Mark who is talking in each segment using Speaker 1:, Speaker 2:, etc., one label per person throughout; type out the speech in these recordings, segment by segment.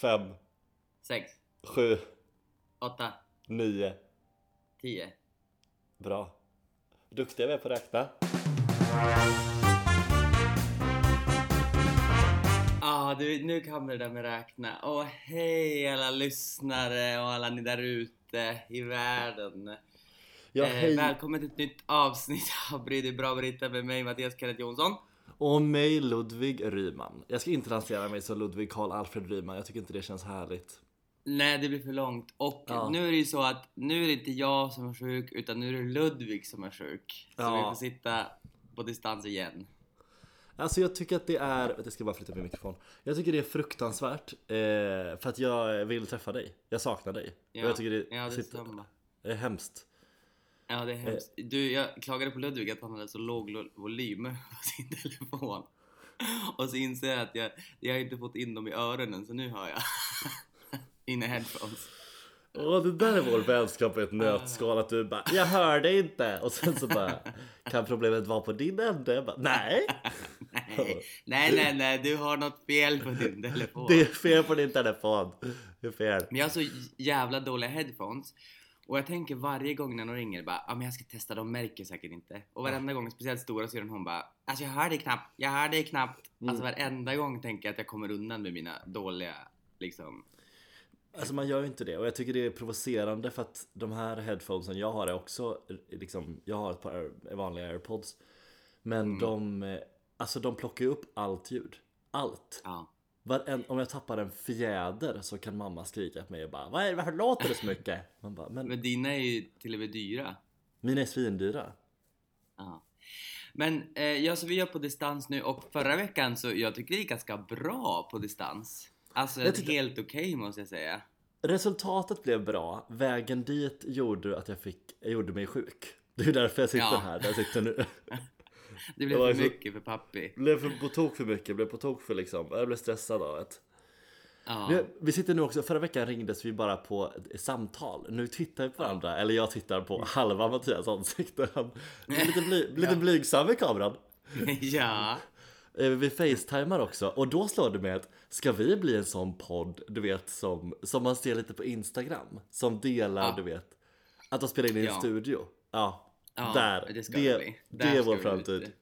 Speaker 1: fem,
Speaker 2: sex,
Speaker 1: sju,
Speaker 2: åtta,
Speaker 1: nio.
Speaker 2: tio.
Speaker 1: Bra. Duktiga vi är på att räkna.
Speaker 2: Ah, du, nu kommer det där med räkna. Åh, hej alla lyssnare och alla ni där ute i världen.
Speaker 1: Ja,
Speaker 2: eh,
Speaker 1: hej.
Speaker 2: Välkommen till ett nytt avsnitt av Bry dig bra Britta med mig Mattias Kenneth Jonsson.
Speaker 1: Och mig Ludvig Ryman. Jag ska inte lansera mig som Ludvig Karl Alfred Ryman. Jag tycker inte det känns härligt.
Speaker 2: Nej, det blir för långt. Och
Speaker 1: Ja.
Speaker 2: nu är det ju så att nu är det inte jag som är sjuk utan nu är det Ludvig som är sjuk. Så
Speaker 1: Ja.
Speaker 2: vi får sitta på distans igen.
Speaker 1: Alltså jag tycker att det är, jag ska bara flytta min mikrofon. Jag tycker det är fruktansvärt. Eh, för att jag vill träffa dig. Jag saknar dig.
Speaker 2: Ja,
Speaker 1: och jag tycker det,
Speaker 2: ja, det är
Speaker 1: sitter- hemskt.
Speaker 2: Ja, det är hemskt. Du, jag klagade på Ludvig att han hade så låg volym på sin telefon. Och så inser jag att jag, jag har inte fått in dem i öronen så nu hör jag. In i headphones.
Speaker 1: Åh det där är vår vänskap i ett nötskal att du bara Jag hör dig inte och sen så bara Kan problemet vara på din ände? Jag bara, Nej!
Speaker 2: Nej, nej, nej, nej, du har något fel på din telefon.
Speaker 1: Det är fel på din telefon. Det är fel.
Speaker 2: Men jag har så jävla dåliga headphones. Och jag tänker varje gång när någon ringer bara ja men jag ska testa, de märker säkert inte. Och varenda gång, speciellt stora syrran hon bara alltså jag hör dig knappt, jag hör dig knappt. Alltså varenda gång tänker jag att jag kommer undan med mina dåliga liksom.
Speaker 1: Alltså man gör ju inte det och jag tycker det är provocerande för att de här headphonesen jag har är också liksom Jag har ett par vanliga airpods Men de eh, Alltså de plockar ju upp allt ljud Allt!
Speaker 2: Ja.
Speaker 1: Varen, om jag tappar en fjäder så kan mamma skrika på mig och bara Vad är, Varför låter det så mycket? Man bara, men
Speaker 2: Men dina är ju till och med dyra.
Speaker 1: mina är svindyra
Speaker 2: Ja. Men eh, ja, så vi gör på distans nu och förra veckan så jag tycker det gick ganska bra på distans. Alltså
Speaker 1: tyckte-
Speaker 2: helt okej måste jag säga.
Speaker 1: Resultatet blev bra, vägen dit gjorde att jag fick, jag gjorde mig sjuk Det är därför jag sitter
Speaker 2: Ja.
Speaker 1: här, där jag sitter nu
Speaker 2: Det blev
Speaker 1: Det
Speaker 2: för mycket för pappi.
Speaker 1: Blev för, på tok för mycket, blev på tok för liksom, jag blev stressad av det
Speaker 2: Ja.
Speaker 1: Vi, sitter nu också, förra veckan ringdes vi bara på ett samtal Nu tittar vi på varandra, eller jag tittar på halva Mattias ansikte Han blir lite, bly, lite blygsam i kameran
Speaker 2: ja.
Speaker 1: Eh, Vi facetimar också, och då slår det mig att Ska vi bli en sån podd, du vet som, som man ser lite på Instagram? Som delar,
Speaker 2: Ja.
Speaker 1: du vet Att de spelar in i en
Speaker 2: Ja.
Speaker 1: studio Ja,
Speaker 2: Ja,
Speaker 1: där,
Speaker 2: det ska
Speaker 1: det,
Speaker 2: det bli.
Speaker 1: det
Speaker 2: Där
Speaker 1: är vår
Speaker 2: vi
Speaker 1: framtid
Speaker 2: ut.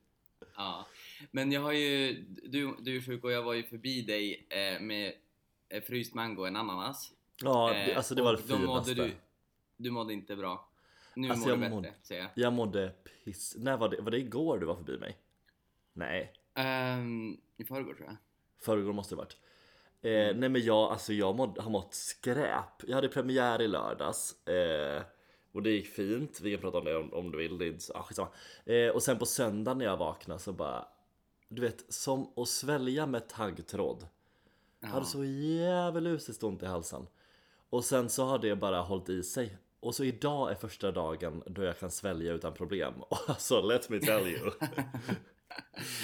Speaker 2: Ja. Men jag har ju, du, du är sjuk och jag var ju förbi dig eh, med eh, fryst mango och en ananas.
Speaker 1: Ja, det,
Speaker 2: Eh,
Speaker 1: alltså det var det
Speaker 2: då mådde
Speaker 1: finaste
Speaker 2: du, du mådde inte bra. Nu
Speaker 1: Alltså,
Speaker 2: mår
Speaker 1: jag
Speaker 2: du bättre,
Speaker 1: mådde-
Speaker 2: säger jag.
Speaker 1: Jag mådde piss, när var det? Var det igår du var förbi mig? Nej,
Speaker 2: Ehm, I förrgår tror jag.
Speaker 1: förrgår måste det varit eh,
Speaker 2: Mm.
Speaker 1: Nej men jag, alltså jag mådde, har mått skräp Jag hade premiär i lördags eh, Och det gick fint, vi kan prata om det om, om du vill, det är inte så, ah, skitsamma. eh, Och sen på söndagen när jag vaknade så bara Du vet, som att svälja med taggtråd. Jag hade så djävulusiskt ont i halsen. Och sen så har det bara hållit i sig. Och så idag är första dagen då jag kan svälja utan problem. Och alltså let me tell you.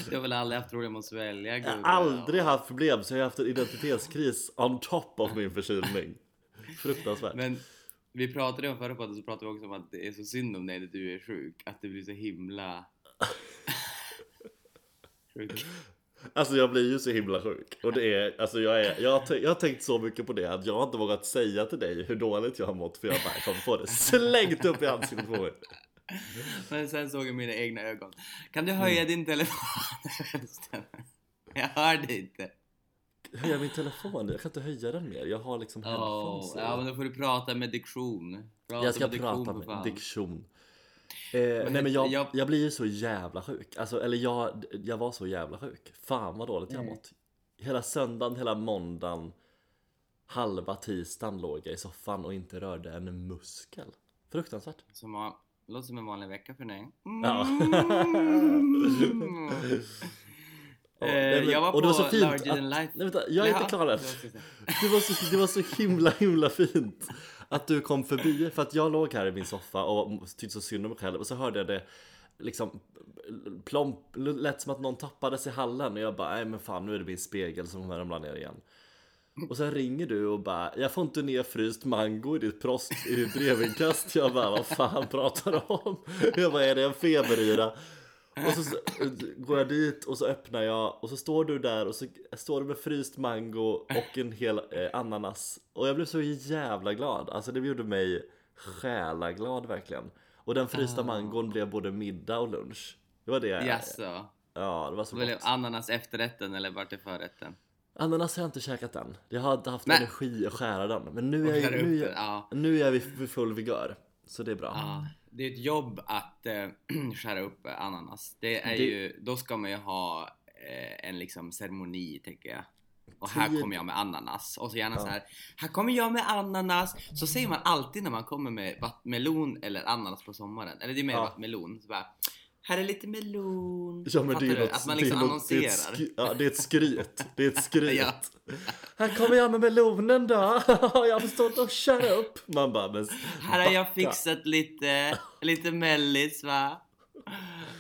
Speaker 2: Du har väl aldrig haft problem att svälja
Speaker 1: Jag har aldrig haft problem så jag har haft en identitetskris on top of min förkylning. Fruktansvärt.
Speaker 2: Men vi pratade om förra podden så pratade vi också om att det är så synd om dig när du är sjuk. Att du blir så himla... sjuk.
Speaker 1: Alltså jag blir ju så himla sjuk Och det är, alltså jag, är, jag, har, jag har tänkt så mycket på det att jag har inte vågat säga till dig hur dåligt jag har mått För jag bara kommer få det slängt upp i ansiktet på mig
Speaker 2: Men sen såg jag mina egna ögon. Kan du höja
Speaker 1: Mm.
Speaker 2: din telefon? jag hör dig inte.
Speaker 1: Höja min telefon, jag kan inte höja den mer. Jag har liksom
Speaker 2: Oh,
Speaker 1: headphones
Speaker 2: ja men då får du prata med diktion. Prata
Speaker 1: Jag ska
Speaker 2: med diktion,
Speaker 1: prata
Speaker 2: för
Speaker 1: med diktion. Eh, Nej men jag,
Speaker 2: jag-
Speaker 1: jag blir ju så jävla sjuk. Alltså eller jag, jag var så jävla sjuk. Fan vad dåligt jag mått. Hela söndagen, hela måndagen Halva tisdagen låg jag i soffan och inte rörde en muskel. Fruktansvärt.
Speaker 2: Som låter som en vanlig vecka för dig.
Speaker 1: Ja.
Speaker 2: Eh,
Speaker 1: nej, men-
Speaker 2: jag var
Speaker 1: och det var
Speaker 2: på
Speaker 1: så fint
Speaker 2: Larger
Speaker 1: att-
Speaker 2: than life.
Speaker 1: nej, vänta, jag är inte
Speaker 2: Ja,
Speaker 1: klar än.
Speaker 2: det var, så,
Speaker 1: det var så himla himla fint Att du kom förbi För att jag låg här i min soffa och tyckte så synd om mig själv Och så hörde jag det liksom plomp, lät som att någon tappades i hallen och jag bara nej men fan nu är det min spegel som kommer ramla ner igen Och sen ringer du och bara jag får inte ner fryst mango i ditt prost i ditt brevinkast Jag bara vad fan pratar du om? Jag bara är det en feberyra? Och så, så går jag dit och så öppnar jag och så står du där och så står du med fryst mango och en hel eh, ananas. Och jag blev så jävla glad. Alltså det gjorde mig själaglad verkligen. Och den frysta
Speaker 2: Ah.
Speaker 1: mangon blev både middag och lunch. Det var det jag...
Speaker 2: Jaså?
Speaker 1: Ja, det var så
Speaker 2: Blev
Speaker 1: gott.
Speaker 2: ananas efterrätten eller vart är förrätten?
Speaker 1: Ananas har jag inte käkat än. Jag har inte haft
Speaker 2: Nej.
Speaker 1: energi att skära den. Men nu är, jag, nu, är, nu är vi vid full vigör. Så det är bra.
Speaker 2: Ja, det är ett jobb att eh, skära upp ananas. Det är
Speaker 1: Det-
Speaker 2: ju, då ska man ju ha eh, en liksom ceremoni tänker jag. Och här kommer jag med ananas. Och så gärna
Speaker 1: Ja.
Speaker 2: så här. Här kommer jag med ananas. Så säger man alltid när man kommer med melon eller ananas på sommaren. Eller det är mer
Speaker 1: Ja.
Speaker 2: melon. Så bara, här är lite melon.
Speaker 1: Ja men
Speaker 2: Fattar
Speaker 1: det är
Speaker 2: du?
Speaker 1: något,
Speaker 2: Att man
Speaker 1: det är
Speaker 2: liksom
Speaker 1: något- det är ett
Speaker 2: annonserar.
Speaker 1: skry- Ja det är ett skryt. Det är ett skryt.
Speaker 2: Ja.
Speaker 1: Här kommer jag med melonen då. jag har stått och kört upp. Man bara men
Speaker 2: Här har jag fixat lite, lite mellis va?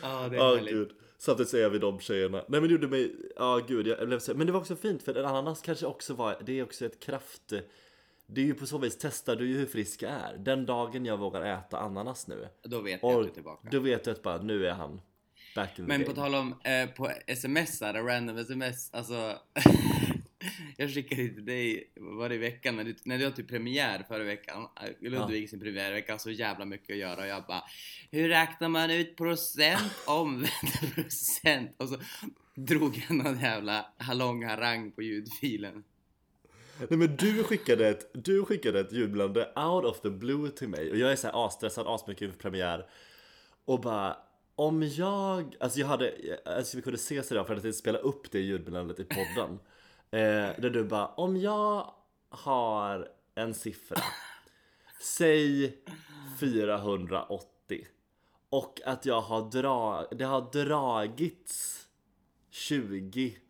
Speaker 2: Ja, det är härligt.
Speaker 1: gud. Samtidigt så är vi de tjejerna. Nej men det gjorde mig, ja gud jag blev så, Men det var också fint för en ananas kanske också var, det är också ett kraft Det är ju på så vis testar du ju hur frisk jag är. Den dagen jag vågar äta ananas nu.
Speaker 2: Då vet jag att du är tillbaka.
Speaker 1: då vet du att bara nu är han back in the
Speaker 2: Men på tal om eh, på sms, här, random sms, alltså Jag skickade till dig, var det i veckan, när du, när du hade typ premiär förra veckan eh, Ludvig sin premiärvecka, så jävla mycket att göra och jag bara Hur räknar man ut procent omvänd procent? Och så drog jag någon jävla lång harang på ljudfilen
Speaker 1: Nej men du skickade ett, du skickade ett jublande out of the blue till mig och jag är så här asstressad, asmycket inför premiär och bara om jag, alltså jag hade, alltså vi kunde ses idag för att spela upp det jublandet i podden eh, där du bara om jag har en siffra säg 480 och att jag har dra, det har dragits 20 procent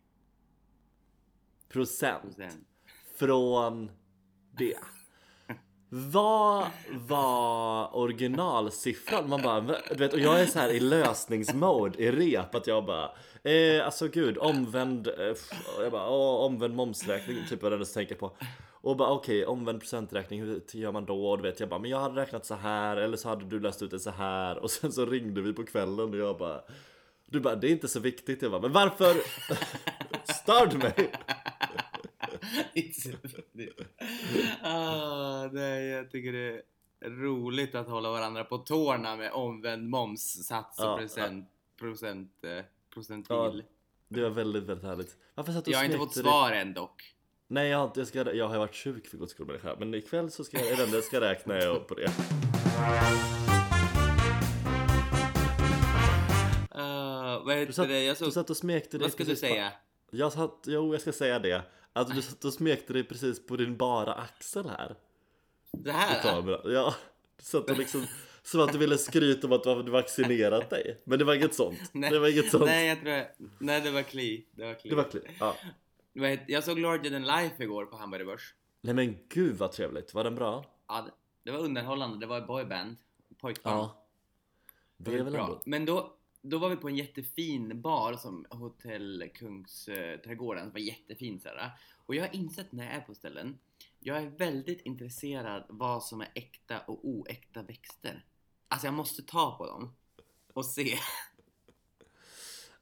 Speaker 2: procent
Speaker 1: från det. Vad var originalsiffran? Man bara, du vet, och jag är så här i lösningsmode i rep att jag bara eh, Alltså gud, omvänd, eh, jag bara, åh, omvänd momsräkning typ vad jag är jag tänker på Och bara okej, omvänd procenträkning, hur gör man då? Och du vet jag bara, men jag hade räknat så här eller så hade du löst ut det så här och sen så ringde vi på kvällen och jag bara Du bara, det är inte så viktigt, jag bara, men varför? Stör du
Speaker 2: ah, nej, jag tycker det är roligt att hålla varandra på tårna med omvänd momssats och
Speaker 1: Ja,
Speaker 2: procent, procent, eh, procentil.
Speaker 1: Ja, Det var väldigt, väldigt härligt. Varför satt du
Speaker 2: jag har inte fått svar än dock.
Speaker 1: Nej, jag jag, ska, jag har varit sjuk för guds skull med det här. Men ikväll så ska jag, enda jag ska räkna jag på det.
Speaker 2: Uh, vad
Speaker 1: Du
Speaker 2: heter
Speaker 1: satt,
Speaker 2: det? Jag
Speaker 1: du
Speaker 2: såg...
Speaker 1: satt och smekte dig
Speaker 2: Vad ska du
Speaker 1: på-
Speaker 2: säga?
Speaker 1: Jag satt, jo jag ska säga det. Att du satt och smekte dig precis på din bara axel här.
Speaker 2: Det här?
Speaker 1: kameran. Ja, du satt och liksom som att du ville skryta om att du hade vaccinerat dig. Men det var inget sånt.
Speaker 2: Nej,
Speaker 1: det var inget sånt.
Speaker 2: Nej, jag tror. Nej, det var Kli. Det var Kli.
Speaker 1: Det var kli- ja.
Speaker 2: Jag såg Larger than Life igår på Hamburger Börs.
Speaker 1: Nej men gud vad trevligt. Var den bra?
Speaker 2: Ja, det- var underhållande. Det var ett boyband. Pojkband.
Speaker 1: Ja. Det är väl
Speaker 2: bra.
Speaker 1: ändå...
Speaker 2: Men då, då var vi på en jättefin bar som Hotell Kungsträdgården som var jättefin så här. Och jag har insett när jag är på ställen, jag är väldigt intresserad vad som är äkta och oäkta växter. Alltså jag måste ta på dem och se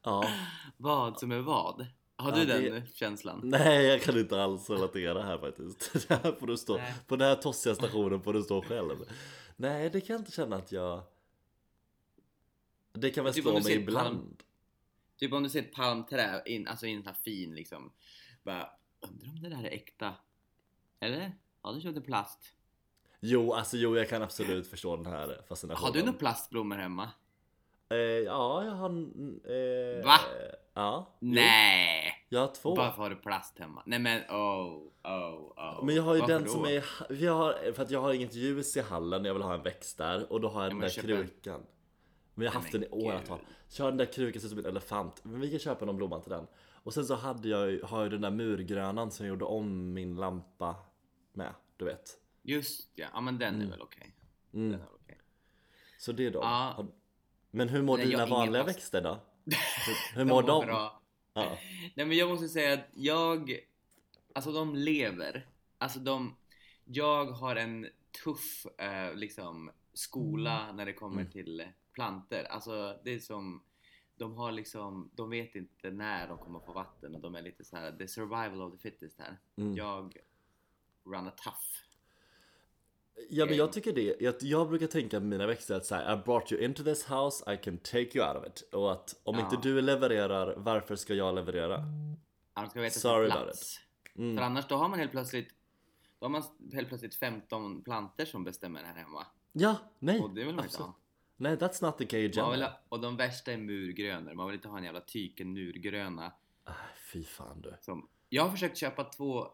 Speaker 1: Ja.
Speaker 2: vad som är vad. Har
Speaker 1: Ja,
Speaker 2: du
Speaker 1: det-
Speaker 2: den känslan?
Speaker 1: Nej, jag kan inte alls relatera här faktiskt. Det här får du stå,
Speaker 2: Nej.
Speaker 1: på den här tossiga stationen får du stå själv. Nej, det kan jag inte känna att jag... Det kan väl
Speaker 2: Typ
Speaker 1: slå mig ibland.
Speaker 2: Typ om du ser ett palmträ, in, alltså i en sån här fin liksom, bara undrar om det där är äkta? Eller? Ja, du köpte plast.
Speaker 1: Jo, alltså jo, jag kan absolut förstå den här fascinationen.
Speaker 2: Har du några plastblommor hemma?
Speaker 1: Eh, ja, jag har... Eh,
Speaker 2: Va?
Speaker 1: Ja.
Speaker 2: Nej!
Speaker 1: Jag har två.
Speaker 2: Varför har du plast hemma? Nej men oh, oh, oh.
Speaker 1: Men jag har ju
Speaker 2: Varför
Speaker 1: den
Speaker 2: då?
Speaker 1: som är... Jag har, för att jag har inget ljus i hallen, jag vill ha en växt där. Och då har jag den där
Speaker 2: köp en.
Speaker 1: krukan. Men jag har haft den i åratal.
Speaker 2: gud.
Speaker 1: Så jag har den där krukan som ser ut som en elefant. Men vi kan köpa någon blomma till den. Och sen så hade jag har jag den där murgrönan som jag gjorde om min lampa med. Du vet.
Speaker 2: Just ja, ja men den är väl okej.
Speaker 1: Mm.
Speaker 2: Den är okej.
Speaker 1: Så det de.
Speaker 2: Ja.
Speaker 1: Men hur mår
Speaker 2: Nej,
Speaker 1: dina vanliga
Speaker 2: plast.
Speaker 1: växter då? Hur, hur mår de?
Speaker 2: bra.
Speaker 1: Ja.
Speaker 2: Nej men jag måste säga att jag, alltså de lever. Alltså de, jag har en tuff eh, liksom skola när det kommer
Speaker 1: Mm.
Speaker 2: till planter. Alltså det är som de har liksom, de vet inte när de kommer få vatten och de är lite så här, the survival of the fittest här.
Speaker 1: Mm.
Speaker 2: Jag run a tough.
Speaker 1: Ja men jag tycker det, jag, jag brukar tänka med mina växter att här, I brought you into this house, I can take you out of it. Och att om
Speaker 2: Ja.
Speaker 1: inte du levererar, varför ska jag leverera?
Speaker 2: Annars ska veta
Speaker 1: Sorry about
Speaker 2: plats.
Speaker 1: Mm.
Speaker 2: För annars då har man helt plötsligt då har man helt plötsligt 15 planter som bestämmer här hemma.
Speaker 1: Ja, nej.
Speaker 2: Och det vill man inte
Speaker 1: absolut.
Speaker 2: ha.
Speaker 1: Nej, that's not the gay
Speaker 2: vill
Speaker 1: agenda.
Speaker 2: ha. Och de värsta är murgrönor. Man vill inte ha en jävla tyken murgröna.
Speaker 1: Ah, fy fan du.
Speaker 2: Som... Jag har försökt köpa två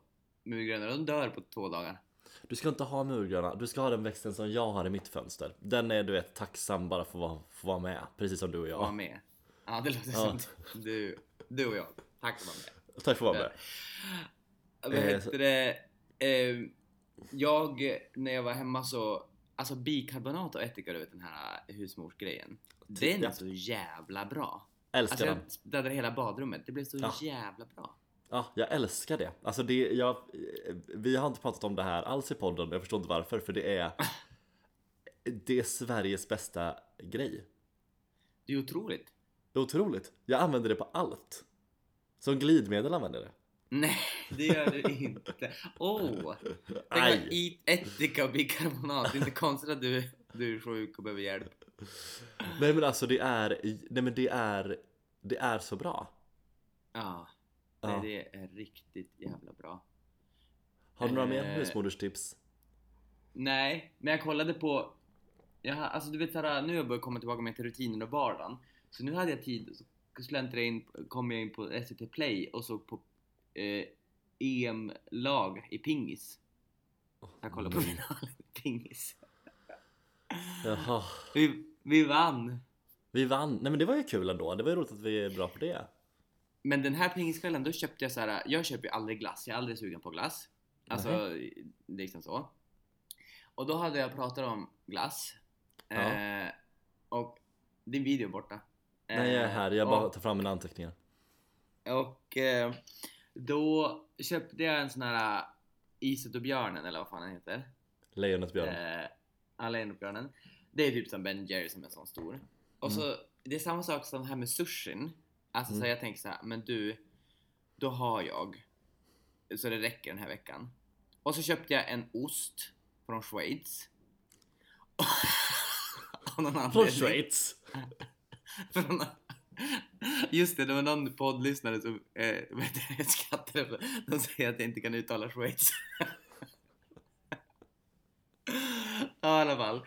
Speaker 2: murgrönor och de dör på två dagar.
Speaker 1: Du ska inte ha murgröna, du ska ha den växten som jag har i mitt fönster. Den är du vet tacksam bara för att vara, få vara med, precis som du och jag.
Speaker 2: med. Ja, det låter
Speaker 1: Ja.
Speaker 2: som du, du och jag. Tack för att vara med.
Speaker 1: Tack för att vara med.
Speaker 2: Vad
Speaker 1: Eh,
Speaker 2: heter det? Eh, jag, när jag var hemma så, alltså bikarbonat och ättika, du vet den här husmorsgrejen. Den är så jävla bra.
Speaker 1: Älskar
Speaker 2: Alltså jag
Speaker 1: den.
Speaker 2: städade hela badrummet. Det blev så
Speaker 1: Ja.
Speaker 2: jävla bra.
Speaker 1: Ja, jag älskar det. Alltså det, jag, vi har inte pratat om det här alls i podden, jag förstår inte varför, för det är Det är Sveriges bästa grej.
Speaker 2: Det är otroligt.
Speaker 1: Det är otroligt. Jag använder det på allt. Som glidmedel använder jag det.
Speaker 2: Nej, det gör du inte. Åh! Tänk eat ättika och bikarbonat. Det är inte konstigt att du, du är sjuk och behöver hjälp.
Speaker 1: Nej men alltså det är, nej men det är, det är så bra.
Speaker 2: Ja.
Speaker 1: Ja.
Speaker 2: Nej, det är riktigt jävla bra.
Speaker 1: Har du några mer
Speaker 2: Eh.
Speaker 1: husmoderstips?
Speaker 2: Nej, men jag kollade på... Jag, alltså du vet såhär, nu har jag börjat komma tillbaka med till rutinen och vardagen. Så nu hade jag tid, så släntrade jag in, kom jag in på SVT Play och såg på eh, EM-lag i pingis. Jag kollade på
Speaker 1: Mm.
Speaker 2: finalen i pingis.
Speaker 1: Jaha.
Speaker 2: Vi, vi vann!
Speaker 1: Vi vann. Nej men det var ju kul ändå. Det var ju roligt att vi är bra på det.
Speaker 2: Men den här pingiskvällen då köpte jag så här. jag köper ju aldrig glass, jag är aldrig sugen på glass. Alltså, det är liksom så. Och då hade jag pratat om glass.
Speaker 1: Ja.
Speaker 2: Eh, och din video är borta.
Speaker 1: Nej jag är
Speaker 2: Eh,
Speaker 1: här, jag bara
Speaker 2: och,
Speaker 1: tar fram mina anteckningar.
Speaker 2: och eh, då köpte jag en sån här äh, Iset och björnen eller vad fan den heter.
Speaker 1: Lejonet björn.
Speaker 2: Eh, Alla och björnen. Det är typ som Ben Jerry som är sån stor. Och så, det är samma sak som här med sushin. Alltså så
Speaker 1: Mm.
Speaker 2: jag tänker så här, men du, då har jag. Så det räcker den här veckan. Och så köpte jag en ost från Schweiz. Av någon
Speaker 1: Från. Schweiz.
Speaker 2: Från- Just det, det var någon poddlyssnare som eh, skrattade. De säger att jag inte kan uttala Schweiz. ja, i alla fall.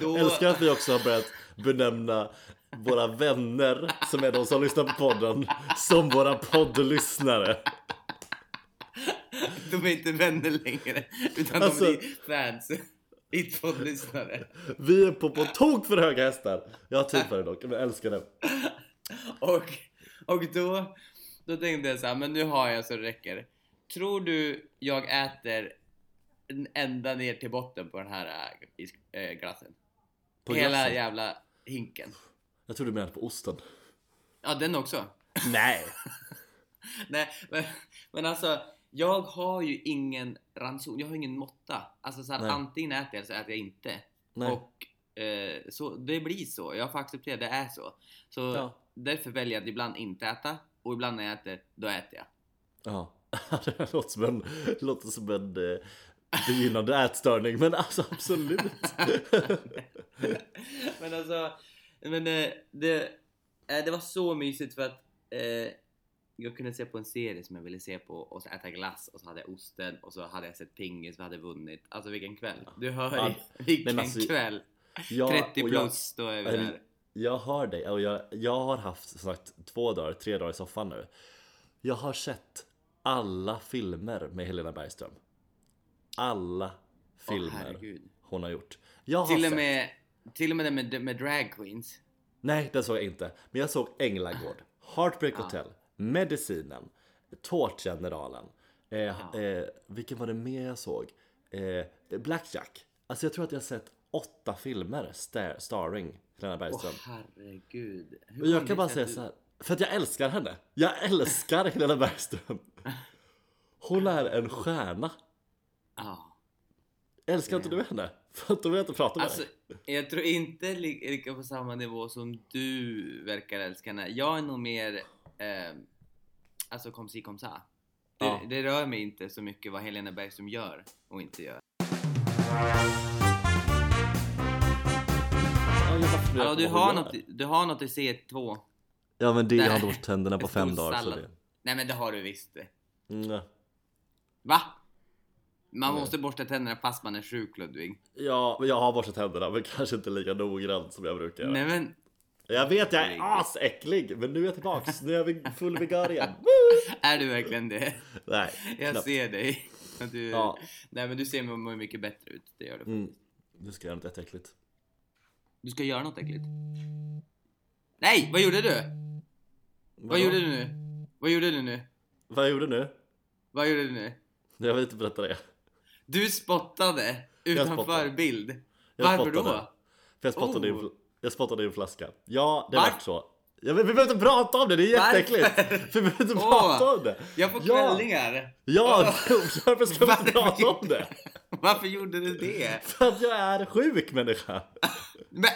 Speaker 2: Då...
Speaker 1: Älskar att vi också har börjat benämna våra vänner som är de som lyssnar på podden som våra poddlyssnare.
Speaker 2: De är inte vänner längre, utan
Speaker 1: Alltså-
Speaker 2: de blir fans. Inte poddlyssnare.
Speaker 1: Vi är på på tok för höga hästar. Jag har tid för det dock, men jag älskar det.
Speaker 2: Och, och då, då tänkte jag så här, men nu har jag så det räcker. Tror du jag äter ända ner till botten på den här äh, äh, glassen?
Speaker 1: På
Speaker 2: Hela
Speaker 1: glassen.
Speaker 2: jävla hinken.
Speaker 1: Jag tror du menade på osten.
Speaker 2: Ja, den också.
Speaker 1: Nej.
Speaker 2: Nej, men, men alltså, jag har ju ingen ranson, jag har ingen måtta. Alltså så här, antingen äter jag eller så äter jag inte.
Speaker 1: Nej.
Speaker 2: Och eh, så, det blir så, jag får acceptera det är så. Så
Speaker 1: Ja.
Speaker 2: Därför väljer jag att ibland inte äta och ibland när jag äter, då äter jag.
Speaker 1: Ja. Det låter som en, låter som en eh, begynnande ätstörning, men alltså absolut.
Speaker 2: men alltså, men eh, det, eh, det var så mysigt för att eh, jag kunde se på en serie som jag ville se på och så äta glass och så hade jag osten och så hade jag sett pingis och hade vunnit. Alltså vilken kväll! Du hör ju, vilken
Speaker 1: alltså,
Speaker 2: kväll!
Speaker 1: Ja,
Speaker 2: 30
Speaker 1: och jag-
Speaker 2: plus, då är vi där.
Speaker 1: Jag hör dig och jag, jag har haft som sagt två dagar, tre dagar i soffan nu. Jag har sett alla filmer med Helena Bergström. Alla filmer
Speaker 2: herregud.
Speaker 1: hon har gjort. Jag har
Speaker 2: Till och
Speaker 1: sett,
Speaker 2: med, till och med den med, med drag queens.
Speaker 1: nej den såg jag inte. Men jag såg Änglagård, Heartbreak
Speaker 2: Ja.
Speaker 1: Hotel, Medicinen, Tårtgeneralen. Eh,
Speaker 2: Ja.
Speaker 1: eh, vilken var det mer jag såg? Eh, Blackjack. Alltså jag tror att jag har sett åtta filmer star starring Helena
Speaker 2: Åh
Speaker 1: Bergström.
Speaker 2: herregud. Hur
Speaker 1: Och jag kan bara säga
Speaker 2: du-
Speaker 1: så här. För att jag älskar henne. Jag älskar Helena Bergström. Hon är en stjärna.
Speaker 2: Ja.
Speaker 1: Älskar inte du henne? För att då vill jag inte prata med
Speaker 2: Alltså,
Speaker 1: dig.
Speaker 2: jag tror inte li- lika på samma nivå som du verkar älska henne. Jag är nog mer, eh, alltså kom si kom sa. Det,
Speaker 1: Ja.
Speaker 2: det rör mig inte så mycket vad Helena Bergström gör och inte gör. Alltså,
Speaker 1: på
Speaker 2: du, har något, du har något i C2.
Speaker 1: Ja men det, jag har
Speaker 2: Nej.
Speaker 1: inte borstat tänderna på fem dagar så det...
Speaker 2: Nej men det har du visst det.
Speaker 1: Mm.
Speaker 2: Va? Man
Speaker 1: Nej.
Speaker 2: måste borsta tänderna fast man är sjuk Ludvig.
Speaker 1: Ja, men jag har borstat tänderna men kanske inte lika noggrant som jag brukar göra.
Speaker 2: Nej men,
Speaker 1: Jag vet jag är asäcklig men nu är jag tillbaks. Nu är jag full vigör igen.
Speaker 2: Är du verkligen det?
Speaker 1: Nej,
Speaker 2: Jag
Speaker 1: knappt.
Speaker 2: ser dig. Du,
Speaker 1: Ja.
Speaker 2: Nej men du ser mig mycket bättre ut. Det gör du.
Speaker 1: Mm. Nu ska jag göra något jätteäckligt.
Speaker 2: Du ska göra något äckligt. Nej, vad gjorde du? Vad
Speaker 1: Vadå?
Speaker 2: gjorde du nu? Vad gjorde du nu?
Speaker 1: Vad gjorde nu?
Speaker 2: Vad gjorde du nu?
Speaker 1: Jag vill inte berätta det.
Speaker 2: Du spottade utanför
Speaker 1: spottade.
Speaker 2: bild.
Speaker 1: Jag
Speaker 2: Varför
Speaker 1: spottade.
Speaker 2: då?
Speaker 1: För jag spottade,
Speaker 2: Oh.
Speaker 1: en, fl- jag spottade i en flaska. Ja, det
Speaker 2: Var-
Speaker 1: vart så. Ja, vi behöver inte prata om det, det är jätteäckligt. Vi behöver inte
Speaker 2: Åh.
Speaker 1: prata om det.
Speaker 2: Jag får
Speaker 1: Ja.
Speaker 2: kvällningar.
Speaker 1: Ja, varför ska vi inte prata om det?
Speaker 2: Varför gjorde du det?
Speaker 1: För att jag är sjuk människa.
Speaker 2: Men...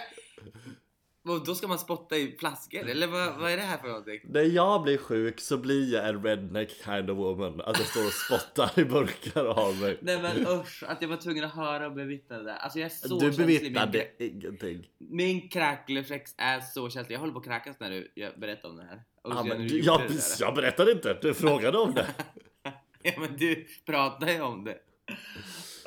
Speaker 2: Och då ska man spotta i flaskor? Eller vad, vad är det här för någonting?
Speaker 1: När jag blir sjuk så blir jag en redneck kind of woman. Att jag står och spottar i burkar och har mig.
Speaker 2: Nej men usch, att jag var tvungen att höra och bevittna det där. Alltså jag är så
Speaker 1: Du
Speaker 2: känslig. Min,
Speaker 1: bevittnade ingenting.
Speaker 2: min kräkreflex är så känslig. Jag håller på att kräkas när du jag berättar om det här. Och
Speaker 1: Ja, men
Speaker 2: du
Speaker 1: du, jag,
Speaker 2: där.
Speaker 1: jag berättade inte, du frågade om det.
Speaker 2: Ja men du pratar ju om det.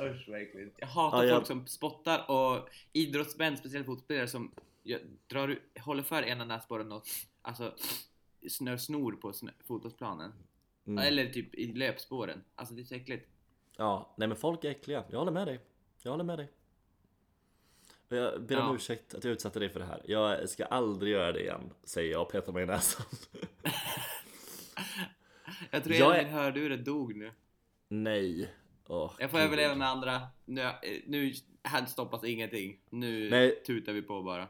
Speaker 2: Usch vad äckligt. Jag hatar
Speaker 1: Ja, jag-
Speaker 2: folk som spottar och idrottsmän, speciellt fotbollsspelare som jag drar, håller för ena näsborren och alltså snör snor på snö, fotbollsplanen.
Speaker 1: Mm.
Speaker 2: Eller typ i löpspåren. Alltså det är så äckligt.
Speaker 1: Ja, nej men folk är äckliga. Jag håller med dig. Jag håller med dig. Jag ber om
Speaker 2: Ja.
Speaker 1: ursäkt att jag utsatte dig för det här. Jag ska aldrig göra det igen, säger jag och petar mig i näsan.
Speaker 2: Jag tror
Speaker 1: Jag
Speaker 2: jag
Speaker 1: är-
Speaker 2: min hörlur dog nu.
Speaker 1: nej. Åh,
Speaker 2: Jag får överleva med andra. Nu, eh, nu här stoppas ingenting. Nu
Speaker 1: Nej.
Speaker 2: tutar vi på bara.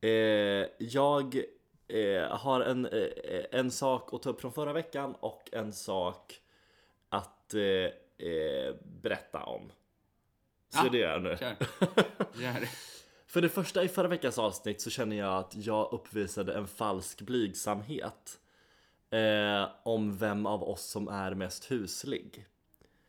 Speaker 1: Eh, jag eh, har en, eh, en sak att ta upp från förra veckan och en sak att berätta om. Så
Speaker 2: Ja,
Speaker 1: det gör jag nu.
Speaker 2: Kör. Gör.
Speaker 1: För det första i förra veckans avsnitt så känner jag att jag uppvisade en falsk blygsamhet. Eh, om vem av oss som är mest huslig.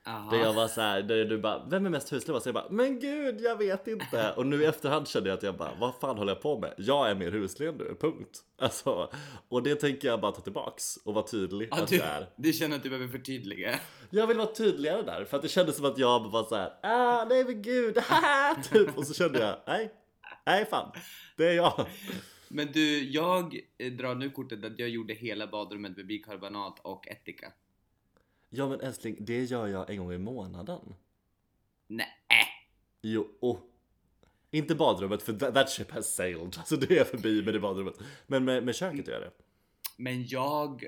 Speaker 2: Aha.
Speaker 1: Där jag var så här, där du bara, vem är mest huslig? Och så jag bara, men gud jag vet inte. Och nu i efterhand kände jag att jag bara, vad fan håller jag på med? Jag är mer huslig än du, punkt. Alltså, och det tänker jag bara ta tillbaks och vara tydlig
Speaker 2: Ja,
Speaker 1: att
Speaker 2: du,
Speaker 1: jag är.
Speaker 2: du känner att du behöver förtydliga.
Speaker 1: Jag vill vara tydligare där, för att det kändes som att jag var så här, ah nej men gud, haha, typ. Och så kände jag, nej, nej fan, det är jag.
Speaker 2: Men du, jag drar nu kortet att jag gjorde hela badrummet med bikarbonat och ättika.
Speaker 1: Ja men älskling, det gör jag en gång i månaden.
Speaker 2: Nej.
Speaker 1: Jo, oh. Inte badrummet för that, that ship has sailed. Alltså det är förbi med det badrummet. Men med, med köket gör jag det.
Speaker 2: Men jag...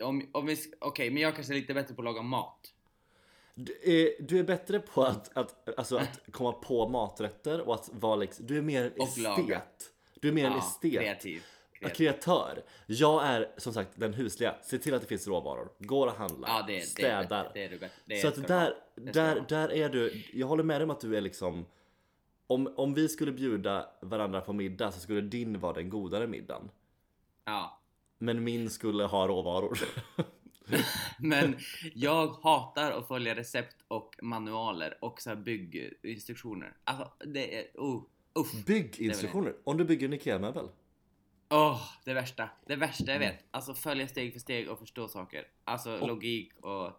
Speaker 2: Om, om vi, Okej, men jag kanske är lite bättre på att laga mat.
Speaker 1: Du är, du är bättre på att, att, alltså att komma på maträtter och att vara liksom, du är mer en
Speaker 2: Och
Speaker 1: estet.
Speaker 2: laga.
Speaker 1: Du är mer en
Speaker 2: Ja,
Speaker 1: estet.
Speaker 2: kreativ.
Speaker 1: Ja,
Speaker 2: kreativ.
Speaker 1: kreatör. Jag är som sagt den husliga. Se till att det finns råvaror. Går att handla.
Speaker 2: Ja, det, det,
Speaker 1: städar.
Speaker 2: det är du bättre. Det
Speaker 1: Så
Speaker 2: ska
Speaker 1: att där,
Speaker 2: Det
Speaker 1: där, där är du. Jag håller med dig om att du är liksom om, om vi skulle bjuda varandra på middag så skulle din vara den godare middagen.
Speaker 2: Ja.
Speaker 1: Men min skulle ha råvaror.
Speaker 2: Men jag hatar att följa recept och manualer och så här bygginstruktioner. Alltså, det är... Oh, uff.
Speaker 1: Bygginstruktioner. Om du bygger en IKEA-möbel.
Speaker 2: Åh, det värsta. Det värsta jag vet. Alltså följa steg för steg och förstå saker. Alltså logik och... När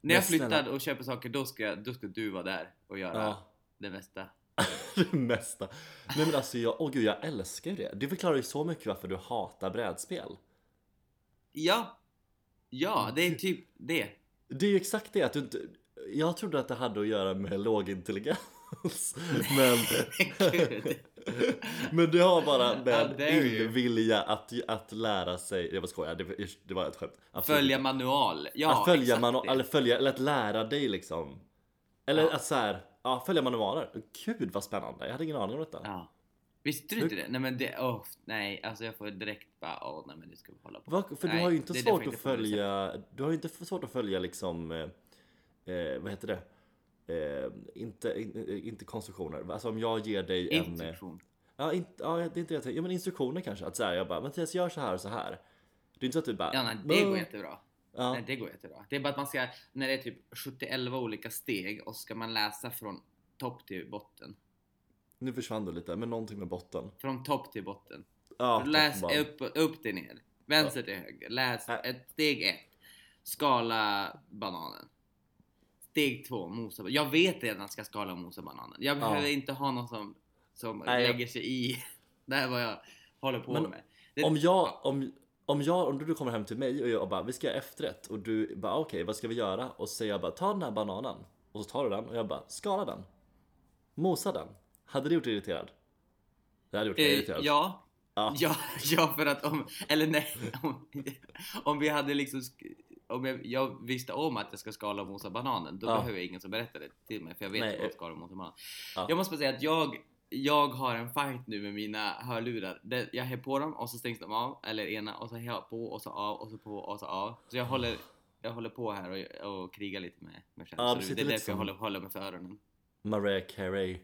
Speaker 1: Men
Speaker 2: jag flyttar och köper saker, då ska, då ska du vara där och göra
Speaker 1: Ja.
Speaker 2: det mesta.
Speaker 1: det mesta. Nej men alltså jag, åh gud jag älskar ju det. Det förklarar ju så mycket varför du hatar brädspel.
Speaker 2: Ja. Ja, det är typ det.
Speaker 1: Det är ju exakt det att du inte... Jag trodde att det hade att göra med lågintelligens. Men,
Speaker 2: Gud.
Speaker 1: Men det har bara
Speaker 2: you.
Speaker 1: illvilja att, att lära sig, jag bara skojar, det, det var ett skämt. Absolut
Speaker 2: Följa manual. Ja,
Speaker 1: att följa manual, eller följa, eller att lära dig liksom. Eller
Speaker 2: Ja.
Speaker 1: att så här, ja följa manualer. Gud vad spännande, jag hade ingen aning om detta.
Speaker 2: Ja. Visste du inte det? Nej men det, åh, nej alltså jag får direkt bara, åh nej men det ska vi hålla på.
Speaker 1: Va? För du
Speaker 2: Nej,
Speaker 1: har ju inte svårt att följa, du har ju inte svårt att följa liksom, eh, eh, vad heter det? Eh, inte, in, inte konstruktioner. Alltså om jag ger dig en... eh,
Speaker 2: Instruktion.
Speaker 1: Ja, inte, ja, det är inte det jag tänker. Ja, men instruktioner kanske. Att så här, jag bara, Mattias gör så här och så här. Det är inte så att du bara...
Speaker 2: Ja, nej, det går jättebra.
Speaker 1: Ja.
Speaker 2: Nej, det går jättebra. Det är bara att man ska, när det är typ 71 olika steg och ska man läsa från topp till botten.
Speaker 1: Nu försvann du lite, men någonting med botten.
Speaker 2: Från topp till botten.
Speaker 1: Ja,
Speaker 2: Läs upp, upp till ner. Vänster till höger. Läs
Speaker 1: Äh.
Speaker 2: ett, steg ett. Skala bananen. Steg två, mosa. Jag vet redan att jag ska skala och mosa bananen. Jag behöver inte ha någon som, som
Speaker 1: Nej, jag-
Speaker 2: lägger sig i. Det här är vad jag håller på
Speaker 1: Men
Speaker 2: med. Det,
Speaker 1: Om jag, om, om jag, om du kommer hem till mig och jag bara, vi ska göra efterrätt och du bara, okej, vad ska vi göra? Och så säger jag bara, ta den här bananen. Och så tar du den och jag bara, skala den. Mosa den. Hade det gjort dig irriterad? Det hade gjort mig
Speaker 2: eh,
Speaker 1: irriterad.
Speaker 2: ja,
Speaker 1: Ja.
Speaker 2: Ja, ja för att om, eller nej, om, om vi hade liksom, om jag, jag visste om att jag ska skala och mosa bananen, då
Speaker 1: Ja.
Speaker 2: behöver jag ingen som berättar det till mig, för jag vet
Speaker 1: Nej,
Speaker 2: hur man
Speaker 1: eh,
Speaker 2: skalar och mosar banan.
Speaker 1: Ja.
Speaker 2: Jag måste bara säga att jag, jag har en fight nu med mina hörlurar. Jag har på dem och så stängs de av, eller ena, och så har jag på och så av och så på och så av. Så jag håller, jag håller på här och, och krigar lite med mig själv.
Speaker 1: Ja,
Speaker 2: det är därför jag håller, håller mig för öronen.
Speaker 1: Mariah Carey.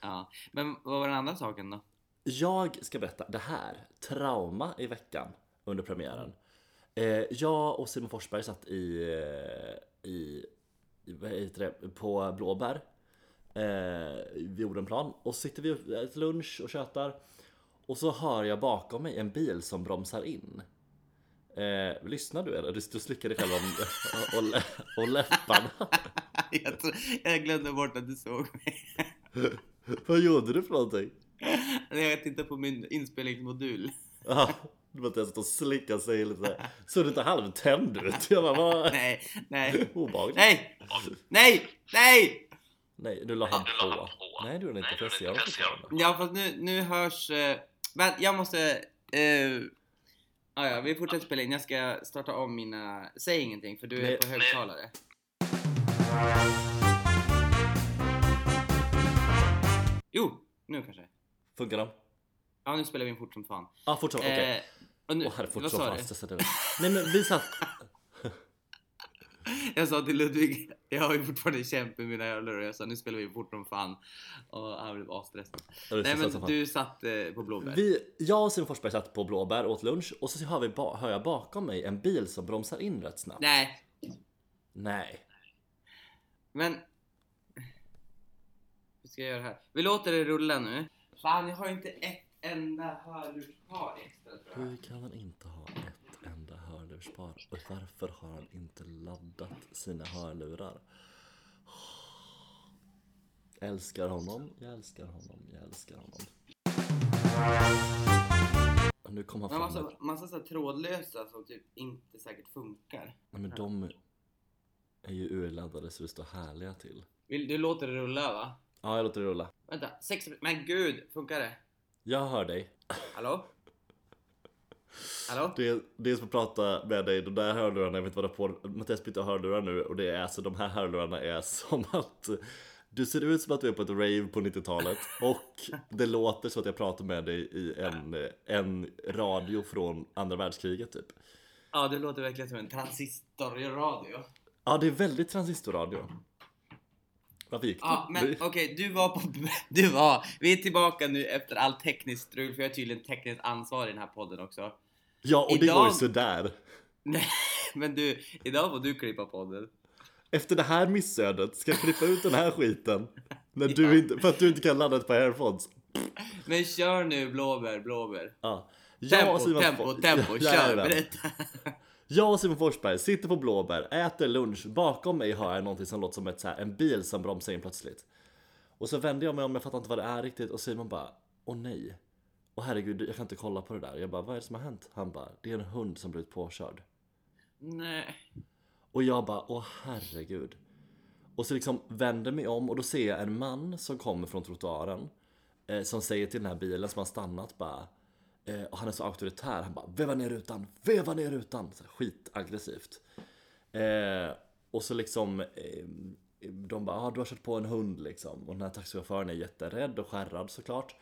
Speaker 2: Ja. Men vad var den andra saken då?
Speaker 1: Jag ska berätta det här, trauma i veckan under premiären. Eh, jag och Simon Forsberg satt i, eh, i, i vad heter det, på Blåbär eh, vid Odenplan och sitter vi och äter lunch och tjötar och så hör jag bakom mig en bil som bromsar in. Eh, lyssnar du eller? Du, du slickar dig själv om och, och, och läpparna.
Speaker 2: jag, tror, jag glömde bort att du såg mig.
Speaker 1: Vad gjorde du för någonting?
Speaker 2: Jag tittade på min inspelningsmodul.
Speaker 1: Ja, det var satt och slickade sig lite. Såg du inte halvtänd ut? Jag bara, vad?
Speaker 2: Nej, nej,
Speaker 1: Obehagligt.
Speaker 2: nej, nej, nej!
Speaker 1: Nej, nu la han på. Nej, du gjorde inte. För jag.
Speaker 2: Ja, fast nu, nu hörs... Uh, men jag måste... Uh, ah, ja, vi fortsätter spela in. Jag ska starta om mina... Säg ingenting, för du är
Speaker 1: Nej.
Speaker 2: på högtalare. Jo, nu kanske.
Speaker 1: Funkar de?
Speaker 2: Ja, nu spelar vi in fort som fan.
Speaker 1: Ja, ah, fortsätt. Okej.
Speaker 2: Eh, och nu,
Speaker 1: Åh herre, fort
Speaker 2: vad
Speaker 1: som
Speaker 2: sa du?
Speaker 1: Nej men vi satt...
Speaker 2: Jag sa till Ludvig, jag har ju fortfarande kämpat med mina hörlurar och jag sa nu spelar vi fort som fan. Och han blev asstressad. Nej men
Speaker 1: fan.
Speaker 2: du satt eh, på Blåbär.
Speaker 1: Vi, jag och Simon Forsberg satt på Blåbär åt lunch och så hör, vi hör jag bakom mig en bil som bromsar in rätt snabbt.
Speaker 2: Nej,
Speaker 1: Nej.
Speaker 2: men... Hur ska jag göra här? Vi låter det rulla nu. Fan, jag har inte ett enda hörlurspar extra tror jag.
Speaker 1: Hur kan han inte ha ett hörlurspar? Och varför har han inte laddat sina hörlurar? Jag älskar honom, jag älskar honom, jag älskar honom. Och nu kommer han
Speaker 2: Men
Speaker 1: fram
Speaker 2: massa,
Speaker 1: med...
Speaker 2: massa så här trådlösa som typ inte säkert funkar.
Speaker 1: Nej, men de är ju urladdade så det står härliga till.
Speaker 2: Vill, du låter det rulla va?
Speaker 1: Ja, jag låter det rulla.
Speaker 2: Vänta, sex Men gud, funkar det?
Speaker 1: Jag hör dig.
Speaker 2: Hallå? Hallå?
Speaker 1: Det är som att prata med dig, de där hörlurarna, jag vet inte vad det är på. Mattias bytte hörlurar nu och det är alltså de här hörlurarna är som att du ser ut som att du är på ett rave på 90-talet och det låter så att jag pratar med dig i en, en radio från andra världskriget typ.
Speaker 2: Ja, det låter verkligen som en transistorradio.
Speaker 1: Ja, det är väldigt transistorradio. Det?
Speaker 2: Ja, men
Speaker 1: Det-
Speaker 2: okej, du var på... Du var... Vi är tillbaka nu efter all tekniskt strul, för jag är tydligen tekniskt ansvarig i den här podden också.
Speaker 1: Ja, och det
Speaker 2: idag-
Speaker 1: går ju sådär.
Speaker 2: Nej, men du, idag får du klippa podden.
Speaker 1: Efter det här missödet ska jag klippa ut den här skiten. När du inte, för att du inte kan ladda ett par airpods.
Speaker 2: Men kör nu blåbär, blåbär.
Speaker 1: Ja. Jag
Speaker 2: Tempo, tempo, tempo, kör, berätta.
Speaker 1: Jag och Simon Forsberg sitter på Blåbär, äter lunch. Bakom mig hör jag någonting som låter som ett, så här, en bil som bromsar in plötsligt. Och så vänder jag mig om, jag fattar inte vad det är riktigt. Och Simon bara, åh nej. Och herregud, jag kan inte kolla på det där. Jag bara, vad är det som har hänt? Han bara, det är en hund som blivit påkörd.
Speaker 2: Nej.
Speaker 1: Och jag bara, åh herregud. Och så liksom vänder mig om och då ser jag en man som kommer från trottoaren. Eh, som säger till den här bilen som har stannat bara. Eh, och han är så auktoritär. Han bara, veva ner rutan, veva ner rutan. Så här, skitaggressivt. Eh, och så liksom. Eh, de bara, ah, du har kört på en hund liksom. Och den här taxichauffören är jätterädd och skärrad såklart.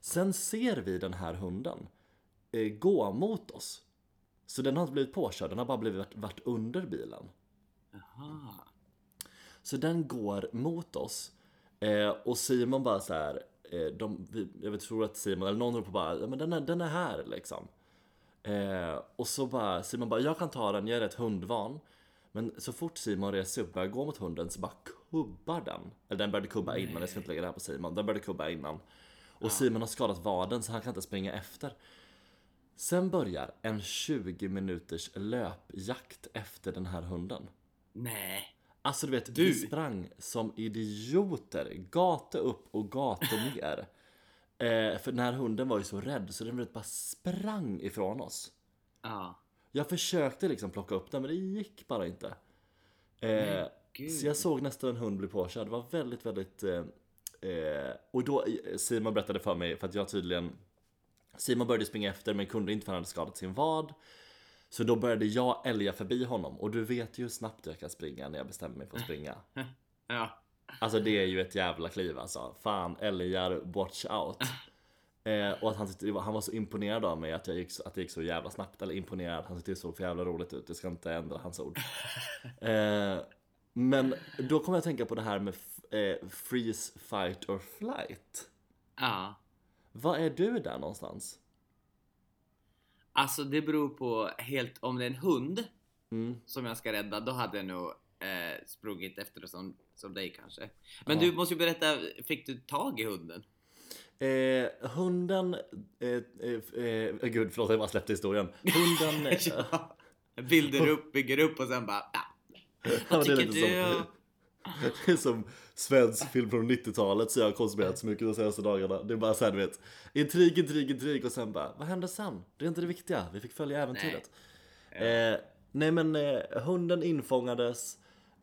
Speaker 1: Sen ser vi den här hunden eh, gå mot oss. Så den har inte blivit påkörd, den har bara blivit varit, under bilen.
Speaker 2: Jaha.
Speaker 1: Så den går mot oss. Eh, och Simon bara så här, de, vi, jag vet, tror att Simon, eller någon ropar bara, ja men den är, den är här liksom. Eh, och så bara, Simon bara, jag kan ta den, jag är rätt hundvan. Men så fort Simon reser upp och börjar gå mot hunden så bara kubbar den. Eller den började kubba innan, jag ska inte lägga det här på Simon. Den började kubba innan. Och Simon har skadat vaden så han kan inte springa efter. Sen börjar en 20 minuters löpjakt efter den här hunden.
Speaker 2: Nej.
Speaker 1: Alltså du vet,
Speaker 2: Du.
Speaker 1: vi sprang som idioter, gata upp och gata ner. eh, för den här hunden var ju så rädd så den vet, bara sprang ifrån oss.
Speaker 2: Ja.
Speaker 1: Jag försökte liksom plocka upp den men det gick bara inte. Eh, så jag såg nästan en hund bli påkörd. Det var väldigt, väldigt... Eh, eh, och då, eh, Simon berättade för mig, för att jag tydligen... Simon började springa efter men kunde inte för han hade skadat sin vad. Så då började jag älga förbi honom och du vet ju hur snabbt jag kan springa när jag bestämmer mig för att springa.
Speaker 2: Ja.
Speaker 1: Alltså det är ju ett jävla kliv alltså. Fan, älgar, watch out. Eh, och att han, tyckte, han var så imponerad av mig att, jag gick att det gick så jävla snabbt. Eller imponerad, han tyckte det såg för jävla roligt ut. Jag ska inte ändra hans ord. Eh, men då kommer jag att tänka på det här med eh, freeze, fight or flight.
Speaker 2: Ja.
Speaker 1: Vad är du där någonstans?
Speaker 2: Alltså det beror på helt om det är en hund
Speaker 1: Mm.
Speaker 2: som jag ska rädda, då hade jag nog eh, sprungit efter det som, som dig kanske. Men
Speaker 1: Ja.
Speaker 2: du måste ju berätta, fick du tag i hunden?
Speaker 1: Eh, hunden... Eh, eh, eh, gud, förlåt jag bara släppte historien. Hunden...
Speaker 2: ja. Bilder upp, bygger upp och sen bara... Ja.
Speaker 1: Ja,
Speaker 2: Vad tycker du?
Speaker 1: som- Det är som svensk film från 90-talet så jag har konsumerat så mycket de senaste dagarna. Det är bara såhär du vet, intrig, intrig, intrig och sen bara, vad hände sen? Det är inte det viktiga, vi fick följa äventyret. Nej, eh, nej men eh, hunden infångades,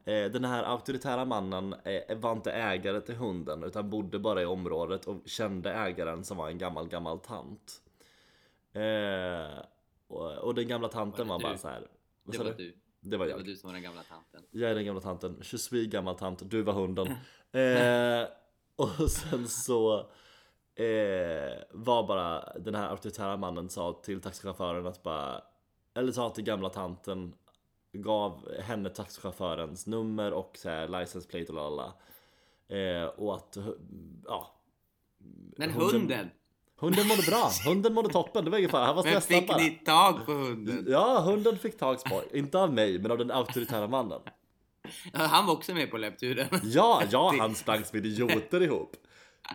Speaker 1: eh, den här auktoritära mannen eh, var inte ägare till hunden utan bodde bara i området och kände ägaren som var en gammal, gammal tant. Eh, och, och den gamla tanten
Speaker 2: Var
Speaker 1: var, bara så här.
Speaker 2: Det var
Speaker 1: du? Det var
Speaker 2: Det
Speaker 1: jag.
Speaker 2: var du som var den gamla tanten.
Speaker 1: Jag är den gamla tanten, 26 gammal tant, du var hunden. Eh, och sen så eh, var bara den här auktoritära mannen sa till taxichauffören att bara, eller sa till gamla tanten, gav henne taxichaufförens nummer och så här, license plate och lalala. Eh, och att, ja.
Speaker 2: Men
Speaker 1: Hunden-
Speaker 2: hunden!
Speaker 1: Mådde bra, hunden mådde toppen, det var ingen fara, han var
Speaker 2: Men fick
Speaker 1: bara.
Speaker 2: ni tag på hunden?
Speaker 1: Ja, hunden fick tags på, inte av mig men av den auktoritära mannen.
Speaker 2: Ja, Han var också med på löpturen.
Speaker 1: Ja, ja, han sprang som idioter ihop.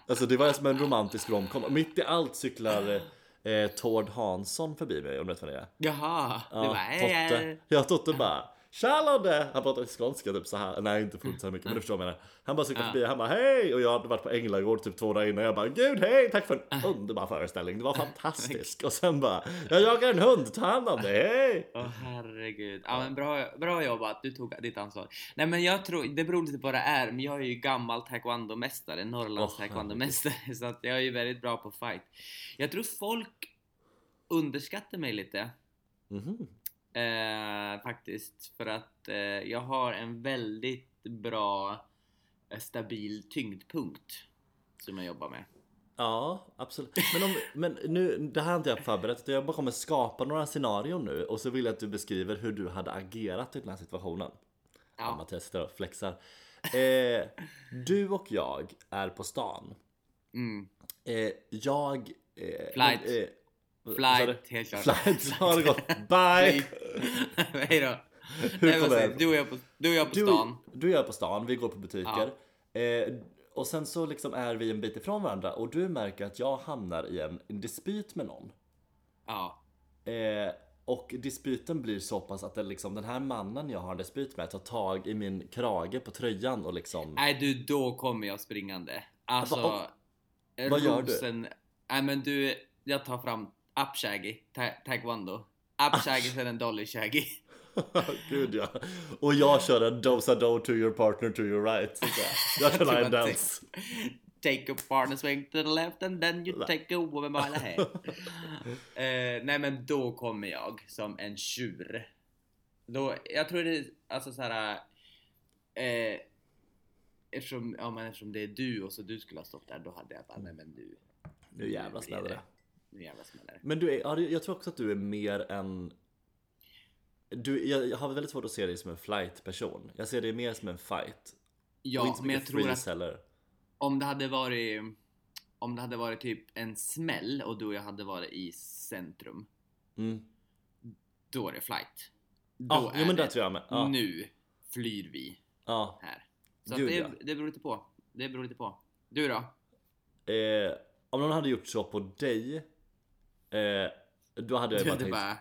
Speaker 1: Alltså det var som en romantisk romcom. Och Mitt i allt cyklar eh, Tord Hansson förbi mig om du vet vad det är.
Speaker 2: Jaha, det var...
Speaker 1: Totte. Ja, Totte bara Tja Lodde! Han pratar skånska typ så här. Nej inte fullt så här mycket men du förstår vad jag menar. Han bara cyklar
Speaker 2: Ja.
Speaker 1: förbi han bara hej! Och jag hade varit på Änglagård typ två dagar innan. Jag bara gud hej! Tack för en underbar föreställning. Det var fantastisk. Och sen bara jag jagar en hund, ta hand om det, hej!
Speaker 2: Åh herregud. Ja men bra, bra jobbat, du tog ditt ansvar. Nej men jag tror, det beror lite på vad det är, men jag är ju gammal taekwondo-mästare, Norrlands
Speaker 1: Åh,
Speaker 2: taekwondo-mästare, så att jag är ju väldigt bra på fight. Jag tror folk underskattar mig lite,
Speaker 1: Mhm.
Speaker 2: Eh, faktiskt, för att eh, jag har en väldigt bra eh, stabil tyngdpunkt som jag jobbar med.
Speaker 1: Ja, absolut. Men, om, men nu, det här har inte jag förberett. utan Jag bara kommer skapa några scenarion nu och så vill jag att du beskriver hur du hade agerat i den här situationen. Ja.
Speaker 2: Ja,
Speaker 1: Mattias sitter och flexar. Eh, du och jag är på stan.
Speaker 2: mm.
Speaker 1: Eh, jag... Eh,
Speaker 2: Flight. Flight, helt klart.
Speaker 1: Flight, så har det gått. Bye!
Speaker 2: Hej då.
Speaker 1: Hur
Speaker 2: Nej,
Speaker 1: jag-
Speaker 2: du? Och jag på, du och jag på
Speaker 1: Du,
Speaker 2: stan.
Speaker 1: du är jag på stan, vi går på butiker. Eh, och sen så liksom är vi en bit ifrån varandra och du märker att jag hamnar i en, en dispyt med någon.
Speaker 2: Ja.
Speaker 1: Eh, och dispyten blir så pass att det liksom, den här mannen jag har en dispyt med tar tag i min krage på tröjan och liksom
Speaker 2: Nej du, då kommer jag springande. Alltså...
Speaker 1: Va- vad gör du?
Speaker 2: Nej men du, jag tar fram up shaggy, ta taekwondo. Up shaggy en dolly shaggy.
Speaker 1: Gud ja. Och jag kör en dosa do to your partner to your right. Jag kör line dance.
Speaker 2: Take a partner swing to the left and then you take a woman by the head. eh, nej men då kommer jag som en tjur. Då, jag tror det är alltså såhär... Eh, eftersom, ja, men eftersom det är du och så du skulle ha stått där då hade jag bara nej men du.
Speaker 1: Nu jävlar det.
Speaker 2: Nu jävlar smäller det.
Speaker 1: Men du är, jag tror också att du är mer än du, jag, har väldigt svårt att se dig som en flight person. Jag ser dig mer som en fight.
Speaker 2: Ja,
Speaker 1: och inte
Speaker 2: men jag tror att
Speaker 1: heller.
Speaker 2: om det hade varit om det hade varit typ en smäll och du och jag hade varit i centrum,
Speaker 1: Mm.
Speaker 2: då är det flight. Då
Speaker 1: Ja,
Speaker 2: är
Speaker 1: jo, men det
Speaker 2: det,
Speaker 1: tror jag med. Ja.
Speaker 2: nu flyr vi
Speaker 1: Ja.
Speaker 2: här. Så
Speaker 1: Gud,
Speaker 2: det,
Speaker 1: ja.
Speaker 2: det beror lite på. Det beror lite på. Du då?
Speaker 1: Eh, om någon hade gjort så på dig, eh, då hade jag
Speaker 2: Du
Speaker 1: bara tänkt...
Speaker 2: bara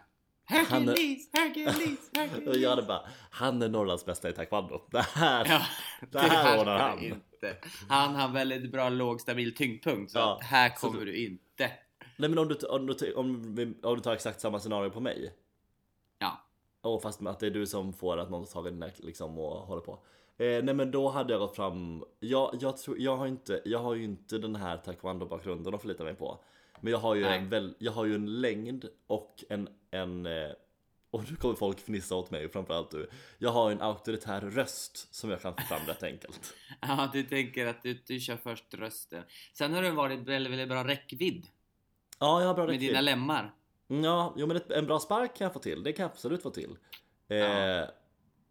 Speaker 2: Hercules, Hercules, Hercules.
Speaker 1: jag hade bara, han är Norrlands bästa i taekwondo. Det här,
Speaker 2: Ja,
Speaker 1: det här ordnar han.
Speaker 2: Inte. Han har väldigt bra låg stabil tyngdpunkt så
Speaker 1: Ja,
Speaker 2: här
Speaker 1: så
Speaker 2: kommer
Speaker 1: du-
Speaker 2: du inte.
Speaker 1: Nej men om du, om, du, om, om du tar exakt samma scenario på mig.
Speaker 2: Ja.
Speaker 1: Och fast med att det är du som får att någon tar vid den liksom och håller på. Eh, nej men då hade jag gått fram, jag, jag, tror, jag, har inte, jag har ju inte den här taekwondo bakgrunden att förlita mig på. Men jag har ju,
Speaker 2: Nej.
Speaker 1: en, väl, jag har ju en längd och en, en eh, och nu kommer folk fnissa åt mig framförallt du. Jag har en auktoritär röst som jag kan få fram rätt enkelt.
Speaker 2: Ja, du tänker att du, du kör först rösten. Sen har du varit väldigt, väldigt bra räckvidd
Speaker 1: Ja, jag har bra
Speaker 2: med
Speaker 1: räckvidd.
Speaker 2: dina lemmar.
Speaker 1: Ja, jo men ett, en bra spark kan jag få till. Det kan jag absolut få till. Eh,
Speaker 2: Ja.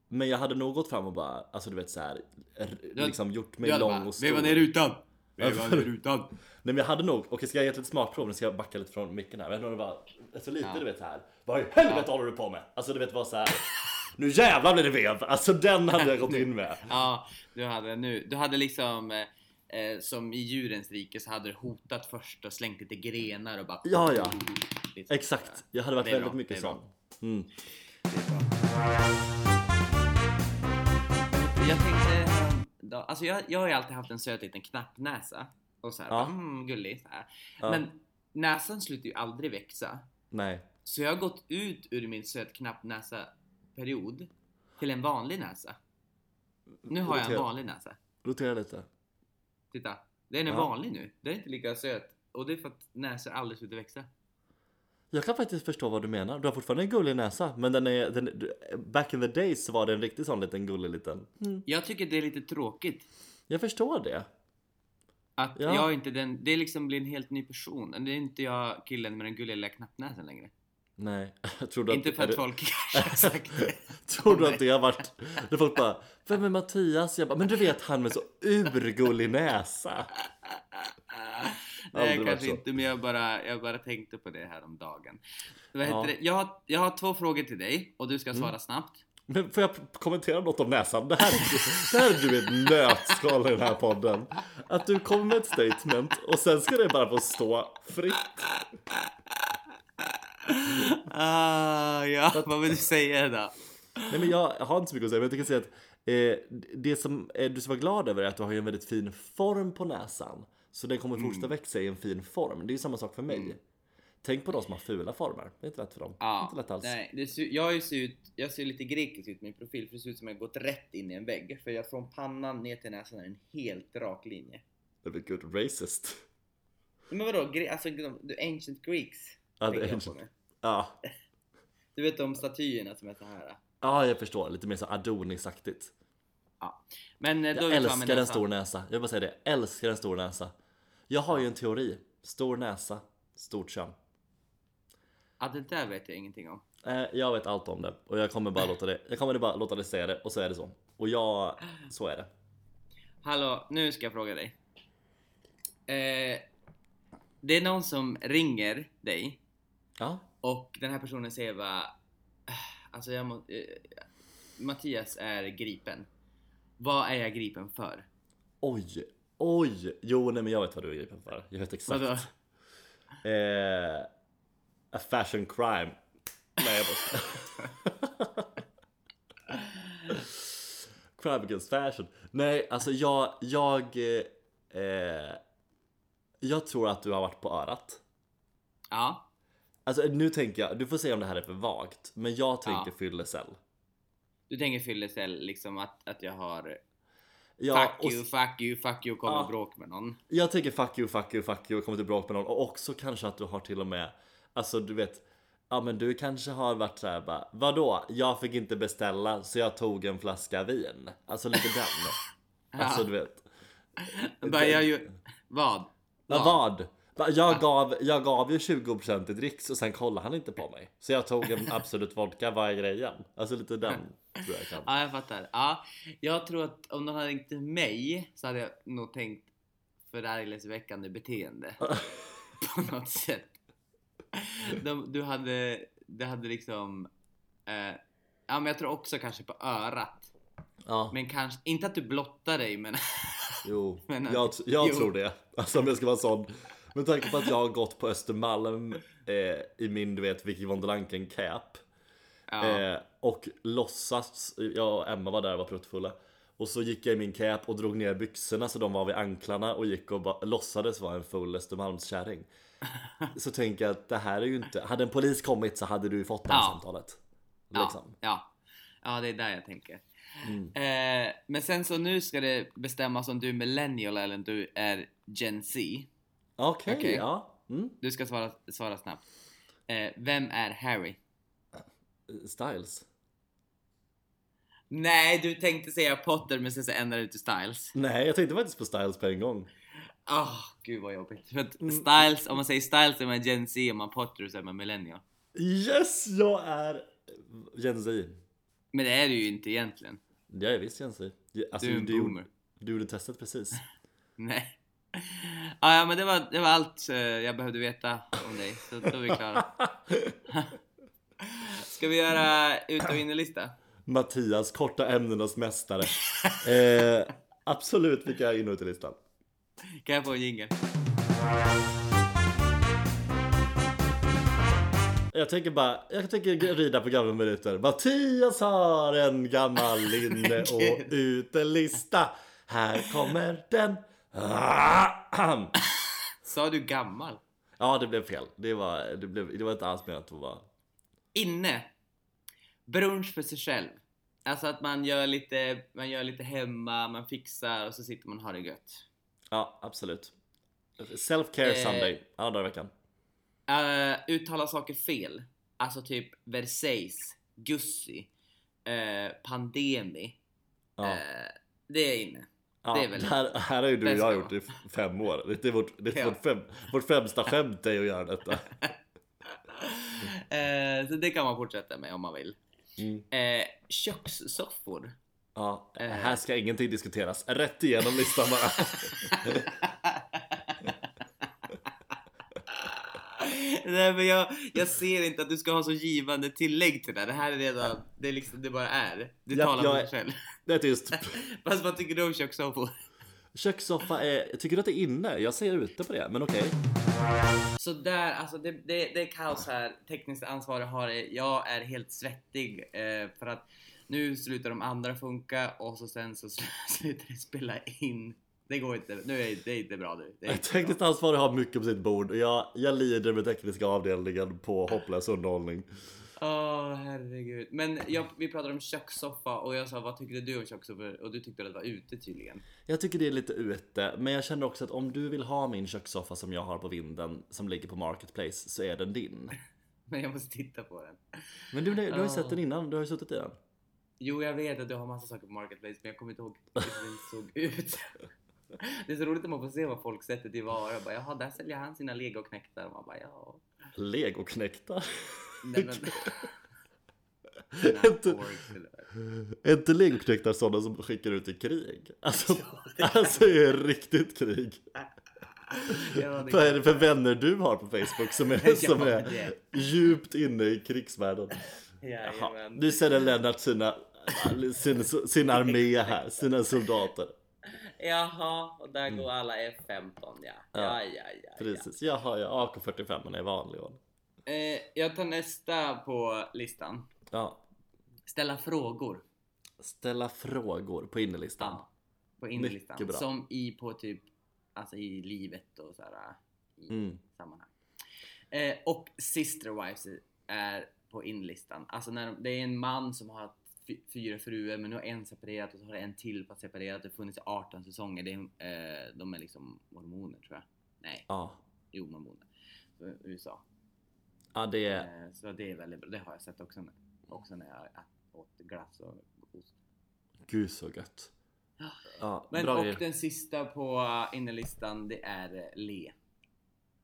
Speaker 1: Men jag hade nog gått fram och bara, alltså du vet så här, r-
Speaker 2: Du-
Speaker 1: liksom gjort mig lång
Speaker 2: bara,
Speaker 1: och stor.
Speaker 2: Veva ner rutan! Veva
Speaker 1: Ja.
Speaker 2: ner rutan!
Speaker 1: Nej men jag hade nog, okej ska jag ge ett litet smakprov? Nu ska jag backa lite från micken här. Men jag det var så lite
Speaker 2: Ja.
Speaker 1: du vet här. Vad i helvete håller du på med? Alltså du vet vad så här. Nu jävlar blir det vev! Alltså den hade jag gått in med.
Speaker 2: Ja, du hade nu, du hade liksom eh, eh, som i djurens rike så hade du hotat först och slängt lite grenar och bara
Speaker 1: Ja, ja.
Speaker 2: Så.
Speaker 1: Exakt, jag hade varit väldigt
Speaker 2: bra,
Speaker 1: mycket sån. Mm.
Speaker 2: Jag tänkte då, alltså jag, jag har ju alltid haft en söt liten knappnäsa och så här,
Speaker 1: Ja.
Speaker 2: mm, gullig så här.
Speaker 1: Ja.
Speaker 2: Men näsan slutar ju aldrig växa.
Speaker 1: Nej.
Speaker 2: Så jag har gått ut ur min söt knappnäsa period till en vanlig näsa. Nu har jag en
Speaker 1: Rotera-
Speaker 2: vanlig näsa.
Speaker 1: Rotera lite.
Speaker 2: Titta, den är
Speaker 1: Ja.
Speaker 2: vanlig nu. Den är inte lika söt. Och det är för att näsor aldrig slutar växa.
Speaker 1: Jag kan faktiskt förstå vad du menar. Du har fortfarande en gullig näsa, men den är, den, back in the days så var det en riktigt sån liten gullig liten.
Speaker 2: Jag tycker det är lite tråkigt.
Speaker 1: Jag förstår det.
Speaker 2: Att
Speaker 1: Ja.
Speaker 2: jag inte den, det liksom blir en helt ny person. Det är inte jag killen med den gulliga lilla knappnäsan längre.
Speaker 1: Nej, tror du
Speaker 2: inte för
Speaker 1: är
Speaker 2: att folk kanske sagt det.
Speaker 1: Tror du att det har varit... När folk bara Vem är Mattias? Jag bara, men du vet han med så urgullig näsa.
Speaker 2: Nej, kanske inte, men jag bara, jag bara tänkte på det här om dagen. Vad heter
Speaker 1: Ja.
Speaker 2: det? Jag, har, jag har två frågor till dig och du ska
Speaker 1: Mm.
Speaker 2: svara snabbt.
Speaker 1: Men får jag kommentera något om näsan? Det här, det här är du ett nötskal i den här podden. Att du kommer med ett statement och sen ska det bara få stå fritt.
Speaker 2: Ah, ja, vad vill du säga då?
Speaker 1: Nej men jag har inte så mycket att säga, men jag tycker säga att eh, det som eh, du ska vara glad över är att du har ju en väldigt fin form på näsan. Så den kommer fortsätta växa i en fin form. Det är ju samma sak för mig. Tänk på de som har fula former. Det är inte lätt för dem.
Speaker 2: Ja,
Speaker 1: inte lätt alls.
Speaker 2: nej, det ser, jag, ser ut, jag ser lite grekisk ut min profil för det ser ut som jag gått rätt in i en vägg. För jag från pannan ner till näsan är en helt rak linje.
Speaker 1: Det blir good racist.
Speaker 2: Men vadå, gre- alltså the ancient Greeks?
Speaker 1: Ja,
Speaker 2: på
Speaker 1: ancient. Ja.
Speaker 2: Du vet de statyerna som är så här.
Speaker 1: ja, jag förstår. Lite mer så Adonis-aktigt.
Speaker 2: Men eh, då
Speaker 1: Jag älskar en stor näsa. Jag vill bara säga det. Jag älskar en stor näsa. Jag har ju en teori. Stor näsa, stort kön.
Speaker 2: Ja, det där vet jag ingenting om.
Speaker 1: Eh, jag vet allt om det och jag kommer bara låta det. Jag kommer bara låta dig säga det och så är det så. Och jag, så är det.
Speaker 2: Hallå, nu ska jag fråga dig. Eh, det är någon som ringer dig
Speaker 1: Ja.
Speaker 2: och den här personen säger bara "Ah, Alltså jag må, eh, Mattias är gripen. Vad är jag gripen för?
Speaker 1: Oj, oj. Jo, nej men jag vet vad du är gripen för. Jag vet exakt.
Speaker 2: Vadå?
Speaker 1: Eh, a fashion crime. Nej jag bara Crime against fashion. Nej, alltså jag, jag, eh, eh, jag tror att du har varit på örat.
Speaker 2: Ja,
Speaker 1: Alltså nu tänker jag, du får se om det här är för vagt, men jag tänker
Speaker 2: Ja.
Speaker 1: fyllecell.
Speaker 2: du tänker fyllecell liksom att, att jag har
Speaker 1: Ja,
Speaker 2: Fuck you, fuck you, fuck you, kommer
Speaker 1: Ja.
Speaker 2: bråk med någon.
Speaker 1: Jag tänker fuck you, fuck you, fuck you kommer till bråk med någon och också kanske att du har till och med Alltså du vet Ja men du kanske har varit såhär bara Vadå? Jag fick inte beställa så jag tog en flaska vin Alltså lite den Alltså du vet
Speaker 2: Bara jag ju, vad?
Speaker 1: Ja, vad? Jag gav, jag gav ju 20% i dricks och sen kollade han inte på mig. Så jag tog en Absolut vodka, vad är grejen? Alltså lite den tror jag kan.
Speaker 2: Ja, jag fattar. Ja, jag tror att om någon hade ringt till mig så hade jag nog tänkt förargelseväckande beteende. på något sätt. De, du hade, det hade liksom... Eh, ja, men jag tror också kanske på örat.
Speaker 1: Ja,
Speaker 2: Men kanske, inte att du blottar dig men...
Speaker 1: jo,
Speaker 2: Men,
Speaker 1: jag, jag
Speaker 2: jo.
Speaker 1: tror det. Alltså om jag ska vara sån. Med tanke på att jag har gått på Östermalm eh, i min, du vet, Vicky von der Lanken cap.
Speaker 2: ja.
Speaker 1: Eh, och låtsas, jag och Emma var där och var pruttfulla. Och så gick jag i min cap och drog ner byxorna så de var vid anklarna och gick och bara, låtsades vara en full Östermalmskärring. Så tänker jag att det här är ju inte, hade en polis kommit så hade du fått det här
Speaker 2: Ja.
Speaker 1: samtalet.
Speaker 2: Ja,
Speaker 1: Liksom.
Speaker 2: ja. ja, det är där jag tänker.
Speaker 1: Mm.
Speaker 2: Eh, men sen så nu ska det bestämmas om du är millennial eller om du är Gen Z.
Speaker 1: Okej,
Speaker 2: Okej.
Speaker 1: ja. Mm.
Speaker 2: Du ska svara, svara snabbt. Eh, vem är Harry?
Speaker 1: Styles.
Speaker 2: Nej, du tänkte säga Potter men sen så ändrade du till Styles.
Speaker 1: Nej, jag tänkte faktiskt på Styles på en gång.
Speaker 2: Ah, gud vad jobbigt. För att
Speaker 1: Mm.
Speaker 2: Styles, om man säger Styles är man Gen Z, om man Potter så är man millennial.
Speaker 1: Yes, jag är Gen Z.
Speaker 2: Men det är du ju inte egentligen.
Speaker 1: Jag är visst Gen Z. Alltså,
Speaker 2: Du är en
Speaker 1: du,
Speaker 2: boomer.
Speaker 1: du gjorde testet precis.
Speaker 2: Nej. Ah, ja, men det var, det var allt eh, jag behövde veta om dig. Så då är vi klara. Ska vi göra ut och innelista?
Speaker 1: Mattias, korta ämnenas mästare. Eh, absolut vilka är inne och listan.
Speaker 2: Kan jag få en jingel?
Speaker 1: Jag tänker bara, jag tänker rida på gamla minuter. Mattias har en gammal inne och utelista. Här kommer den.
Speaker 2: Sa du gammal?
Speaker 1: Ja, det blev fel. Det var, det blev, det var inte alls menat att vara...
Speaker 2: Inne. Brunch för sig själv. Alltså att man gör lite, man gör lite hemma, man fixar och så sitter man och har det gött.
Speaker 1: Ja, absolut. Self-care
Speaker 2: Eh.
Speaker 1: Sunday, alla dagar i veckan.
Speaker 2: Uh, uttala saker fel. Alltså typ Versace, Gussi, uh, Pandemi.
Speaker 1: Ja.
Speaker 2: Eh, det är inne.
Speaker 1: Ja,
Speaker 2: det är väl-
Speaker 1: här, här har ju du och jag gjort i fem år. Det är vårt, det är
Speaker 2: Ja.
Speaker 1: vårt, fem, vårt främsta skämt är att göra detta.
Speaker 2: Eh, så det kan man fortsätta med om man vill.
Speaker 1: Mm.
Speaker 2: Uh, kökssoffor.
Speaker 1: Ja,
Speaker 2: Eh.
Speaker 1: här ska ingenting diskuteras. Rätt igenom listan bara.
Speaker 2: Nej men jag, jag ser inte att du ska ha så givande tillägg till det. Det här är redan, det är liksom, det bara är. Du
Speaker 1: Ja,
Speaker 2: talar
Speaker 1: jag
Speaker 2: för dig själv.
Speaker 1: Det är tyst.
Speaker 2: Fast vad tycker du om kökssoffor?
Speaker 1: Kökssoffa är... Tycker du att det är inne? Jag säger ute på det, men okej.
Speaker 2: Så där, alltså det, det, det är kaos här. Tekniskt ansvarig har det. Jag är helt svettig eh, för att nu slutar de andra funka och så sen så slutar det spela in. Det går inte. Nu är det är inte bra nu. Det.
Speaker 1: Tekniskt ansvarig har mycket på sitt bord och jag, jag lider med tekniska avdelningen på hopplös underhållning.
Speaker 2: Åh herregud. Men jag, vi pratade om kökssoffa och jag sa vad tyckte du om kökssoffa? Och du tyckte att det var ute tydligen.
Speaker 1: Jag tycker det är lite ute, men jag känner också att om du vill ha min kökssoffa som jag har på vinden som ligger på Marketplace så är den din.
Speaker 2: Men jag måste titta på den.
Speaker 1: Men du, du har ju
Speaker 2: Ja.
Speaker 1: sett den innan, du har ju suttit i den.
Speaker 2: Jo, jag vet att du har massa saker på Marketplace, men jag kommer inte ihåg hur den såg ut. Det är så roligt att man får se vad folk sätter till vara. Bara, Jaha, där säljer han sina legoknektar. Man bara, ja.
Speaker 1: Legoknektar.
Speaker 2: Nej, men...
Speaker 1: Inte- inte legoknektar sådana som skickar ut i krig? Alltså,
Speaker 2: Ja,
Speaker 1: alltså är riktigt krig.
Speaker 2: Ja,
Speaker 1: Vad är det för vänner du har på Facebook som är, som är djupt inne i krigsvärlden? Jaha, nu säljer Lennart sina, sin, sin armé här, sina soldater.
Speaker 2: Jaha, och där går alla F15 ja. Ja,
Speaker 1: Ja,
Speaker 2: ja, ja.
Speaker 1: Precis, jaha ja, AK45 är vanlig. va?
Speaker 2: Eh, jag tar nästa på listan.
Speaker 1: Ja,
Speaker 2: Ställa frågor.
Speaker 1: ställa frågor på innerlistan.
Speaker 2: Ja, på inlistan.
Speaker 1: Mycket bra.
Speaker 2: Som i på typ, alltså i livet och sådär. I
Speaker 1: Mm.
Speaker 2: sammanhang. Eh, och sister wives är på inlistan. Alltså när de, det är en man som har haft fy- fyra fruar men nu har en separerat och så har det en till fast separerat. Det har funnits i 18 säsonger. Det är, eh, de är liksom mormoner tror jag. Nej,
Speaker 1: Ja,
Speaker 2: jo mormoner. USA.
Speaker 1: Ja det är...
Speaker 2: Eh, så det är väldigt bra. Det har jag sett också, när- också när jag åt glass och ost.
Speaker 1: Gud så gött. Ja,
Speaker 2: Men
Speaker 1: bra
Speaker 2: och
Speaker 1: grejer.
Speaker 2: den sista på innerlistan det är eh, le.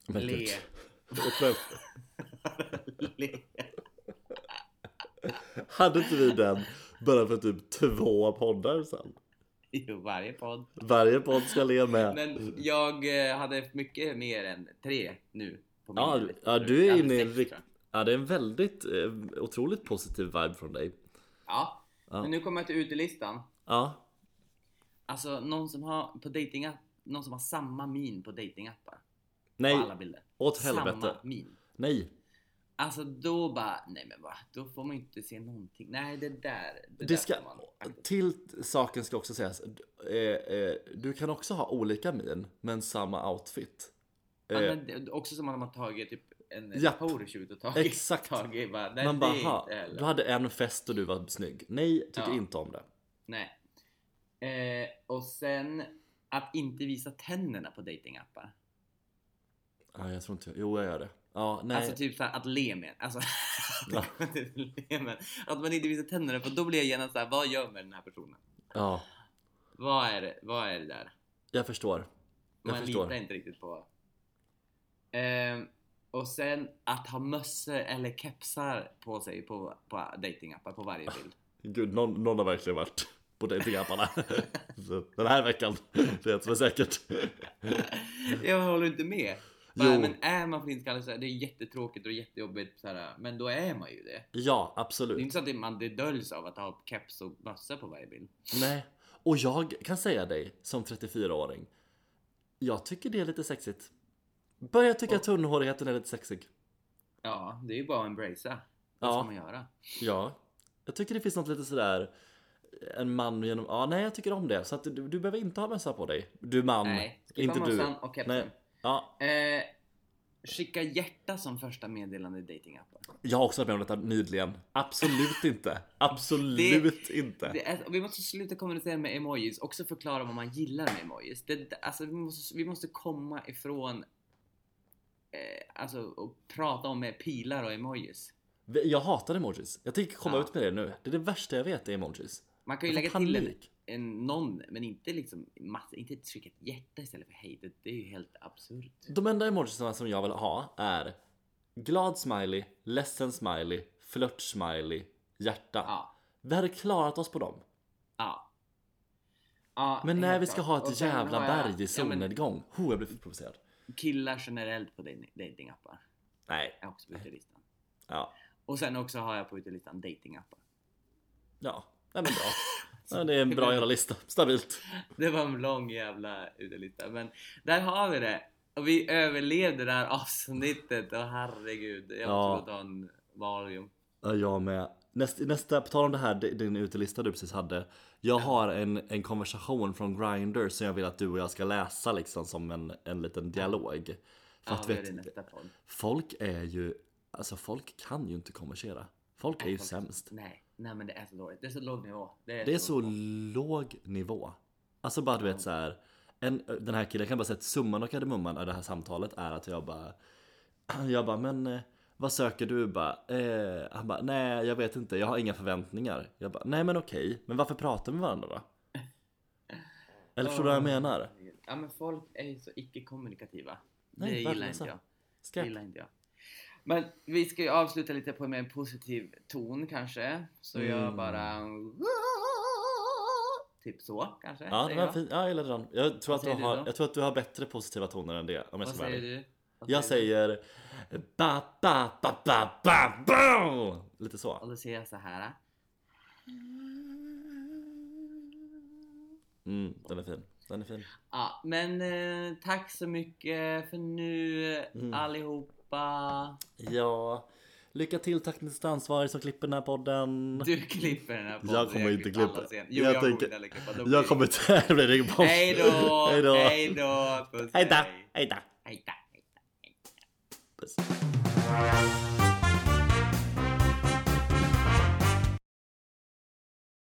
Speaker 1: Men
Speaker 2: Le. Le.
Speaker 1: Hade inte vi den bara för typ två poddar sen?
Speaker 2: Jo, varje podd.
Speaker 1: Varje podd ska le med.
Speaker 2: Men jag eh, hade mycket mer än tre nu. På min
Speaker 1: Ja, ja, du är inne i en rikt... Ja, det är en väldigt eh, otroligt positiv vibe från dig.
Speaker 2: Ja.
Speaker 1: Ja.
Speaker 2: men nu kommer jag till utelistan.
Speaker 1: Ja,
Speaker 2: Alltså någon som har på datingapp, någon som har samma min på datingappar.
Speaker 1: nej,
Speaker 2: På alla bilder.
Speaker 1: åt
Speaker 2: Samma
Speaker 1: helvete.
Speaker 2: min.
Speaker 1: Nej,
Speaker 2: Alltså då bara, nej men va? Då får man inte se någonting. Nej det där. Det,
Speaker 1: det
Speaker 2: där
Speaker 1: ska,
Speaker 2: man
Speaker 1: till saken ska också sägas, eh, eh, du kan också ha olika min, men samma outfit.
Speaker 2: Ja,
Speaker 1: Eh,
Speaker 2: men också som att man har tagit typ en
Speaker 1: Japp.
Speaker 2: photoshoot och tagit,
Speaker 1: Exakt.
Speaker 2: tagit bara, nej,
Speaker 1: man bara,
Speaker 2: är
Speaker 1: "Ha,
Speaker 2: inte heller.
Speaker 1: du hade en fest och du var snygg. Nej, tycker
Speaker 2: Ja.
Speaker 1: inte om det.
Speaker 2: Nej. Eh, och sen att inte visa tänderna på datingappar.
Speaker 1: Ja, jag tror inte, jo jag gör det. Ja, nej.
Speaker 2: Alltså typ såhär att le med. Alltså,
Speaker 1: Ja.
Speaker 2: Att man inte visar tänderna för då blir jag genast såhär, vad gör med den här personen?
Speaker 1: Ja,
Speaker 2: Vad är det, vad är det där?
Speaker 1: jag förstår. Jag
Speaker 2: Man
Speaker 1: förstår.
Speaker 2: litar inte riktigt på. Ehm, och sen att ha mössor eller kepsar på sig på, på datingappar på varje bild.
Speaker 1: Gud, någon, någon har verkligen varit på datingapparna. Den här veckan, vet jag säkert.
Speaker 2: Jag håller inte med. Bara,
Speaker 1: Jo.
Speaker 2: men är man flintskallig så är det jättetråkigt och jättejobbigt så här, men då är man ju det.
Speaker 1: Ja,
Speaker 2: Det är
Speaker 1: absolut.
Speaker 2: inte så att det, man, det döljs av att ha keps och mössa på varje bild.
Speaker 1: Nej. Och jag kan säga dig som 34-åring. Jag tycker det är lite sexigt. Börjar tycka att tunnhårigheten är lite sexig.
Speaker 2: Ja, det är ju bara att embracea. Vad
Speaker 1: Ja.
Speaker 2: ska man göra?
Speaker 1: Ja. Jag tycker det finns något lite sådär en man genom, ja nej jag tycker om det. Så att du, du behöver inte ha mössa på dig. Du man.
Speaker 2: Nej,
Speaker 1: inte du.
Speaker 2: och kepsen.
Speaker 1: Nej. Ja,
Speaker 2: Eh, skicka hjärta som första meddelande i datingappar.
Speaker 1: jag har också varit med om detta nyligen. Absolut inte. Absolut inte.
Speaker 2: Det är, vi måste sluta kommunicera med emojis, också förklara vad man gillar med emojis. Det, alltså, vi, måste, vi måste komma ifrån alltså, och prata om med pilar och emojis.
Speaker 1: Jag hatar emojis. Jag tänker komma
Speaker 2: Ja.
Speaker 1: ut med det nu. Det är det värsta jag vet är emojis.
Speaker 2: Man kan ju lägga
Speaker 1: får
Speaker 2: till en,
Speaker 1: panik.
Speaker 2: en någon, men inte liksom massa, inte skicka ett hjärta istället för hej. Det, det är ju helt absurt.
Speaker 1: De enda emojisarna som jag vill ha är glad smiley, ledsen smiley, flört smiley, hjärta.
Speaker 2: Ja.
Speaker 1: Vi hade klarat oss på dem.
Speaker 2: Ja. ja
Speaker 1: Men när vi ska
Speaker 2: klart.
Speaker 1: ha ett jävla berg i
Speaker 2: ja, men
Speaker 1: solnedgång. Ho, jag blir provocerad.
Speaker 2: Killar generellt på dating- datingappar
Speaker 1: Nej.
Speaker 2: är också på utelistan.
Speaker 1: Ja.
Speaker 2: Och sen också har jag på utelistan datingappar.
Speaker 1: Ja. Nej men bra. Ja, det är en bra jävla lista. Stabilt.
Speaker 2: Det var en lång jävla utelista. Men där har vi det. Och vi överlevde det här avsnittet. Och herregud. Jag
Speaker 1: Ja.
Speaker 2: måste gå och ta en Valium.
Speaker 1: Ja, jag med. Näst, nästa, på tal om det här, din utelista du precis hade. Jag har en, en konversation från Grindr som jag vill att du och jag ska läsa liksom som en, en liten dialog. För
Speaker 2: Ja,
Speaker 1: att
Speaker 2: vi gör
Speaker 1: vet,
Speaker 2: nästa
Speaker 1: folk är ju, alltså folk kan ju inte konversera. Folk är ju
Speaker 2: Folk-
Speaker 1: sämst.
Speaker 2: Nej, nej men det är så dåligt. Det är så låg nivå. Det är,
Speaker 1: Det är så låg nivå. Alltså bara du vet så här. En, den här killen, kan bara säga att summan och kardemumman av det här samtalet är att jag bara Jag bara men eh, vad söker du? Bara, eh, han bara nej jag vet inte, jag har inga förväntningar. Jag bara nej men okej, men varför pratar vi med varandra då? Eller förstår du vad jag menar?
Speaker 2: Ja men folk är ju så icke-kommunikativa.
Speaker 1: Nej,
Speaker 2: det gillar inte jag. Det gillar inte jag. Men vi ska ju avsluta lite på med en positiv ton kanske. Så jag
Speaker 1: Mm.
Speaker 2: bara... Typ så kanske.
Speaker 1: Ja,
Speaker 2: säger
Speaker 1: var
Speaker 2: jag.
Speaker 1: fint. Ja, jag gillade den. Jag tror,
Speaker 2: Vad
Speaker 1: att du har, jag tror att du har bättre positiva toner än det om jag
Speaker 2: Vad
Speaker 1: ska vara
Speaker 2: säger du?
Speaker 1: Jag säger ba ba ba ba ba ba Lite så.
Speaker 2: Och då säger jag så här.
Speaker 1: Mm, den är fin. Den är fin.
Speaker 2: Ja, men eh, tack så mycket för nu
Speaker 1: Mm.
Speaker 2: allihopa.
Speaker 1: Ja, lycka till tekniskt ansvarig som klipper den här podden.
Speaker 2: Du klipper den här podden.
Speaker 1: Jag kommer inte
Speaker 2: klipper
Speaker 1: klippa.
Speaker 2: Jo,
Speaker 1: Jag
Speaker 2: jag,
Speaker 1: tänker-
Speaker 2: kommer inte klippa.
Speaker 1: Jag kommer inte... Det blir.
Speaker 2: Hej då!
Speaker 1: Hej då.
Speaker 2: Hej då!
Speaker 1: Hej då!
Speaker 2: で
Speaker 1: す。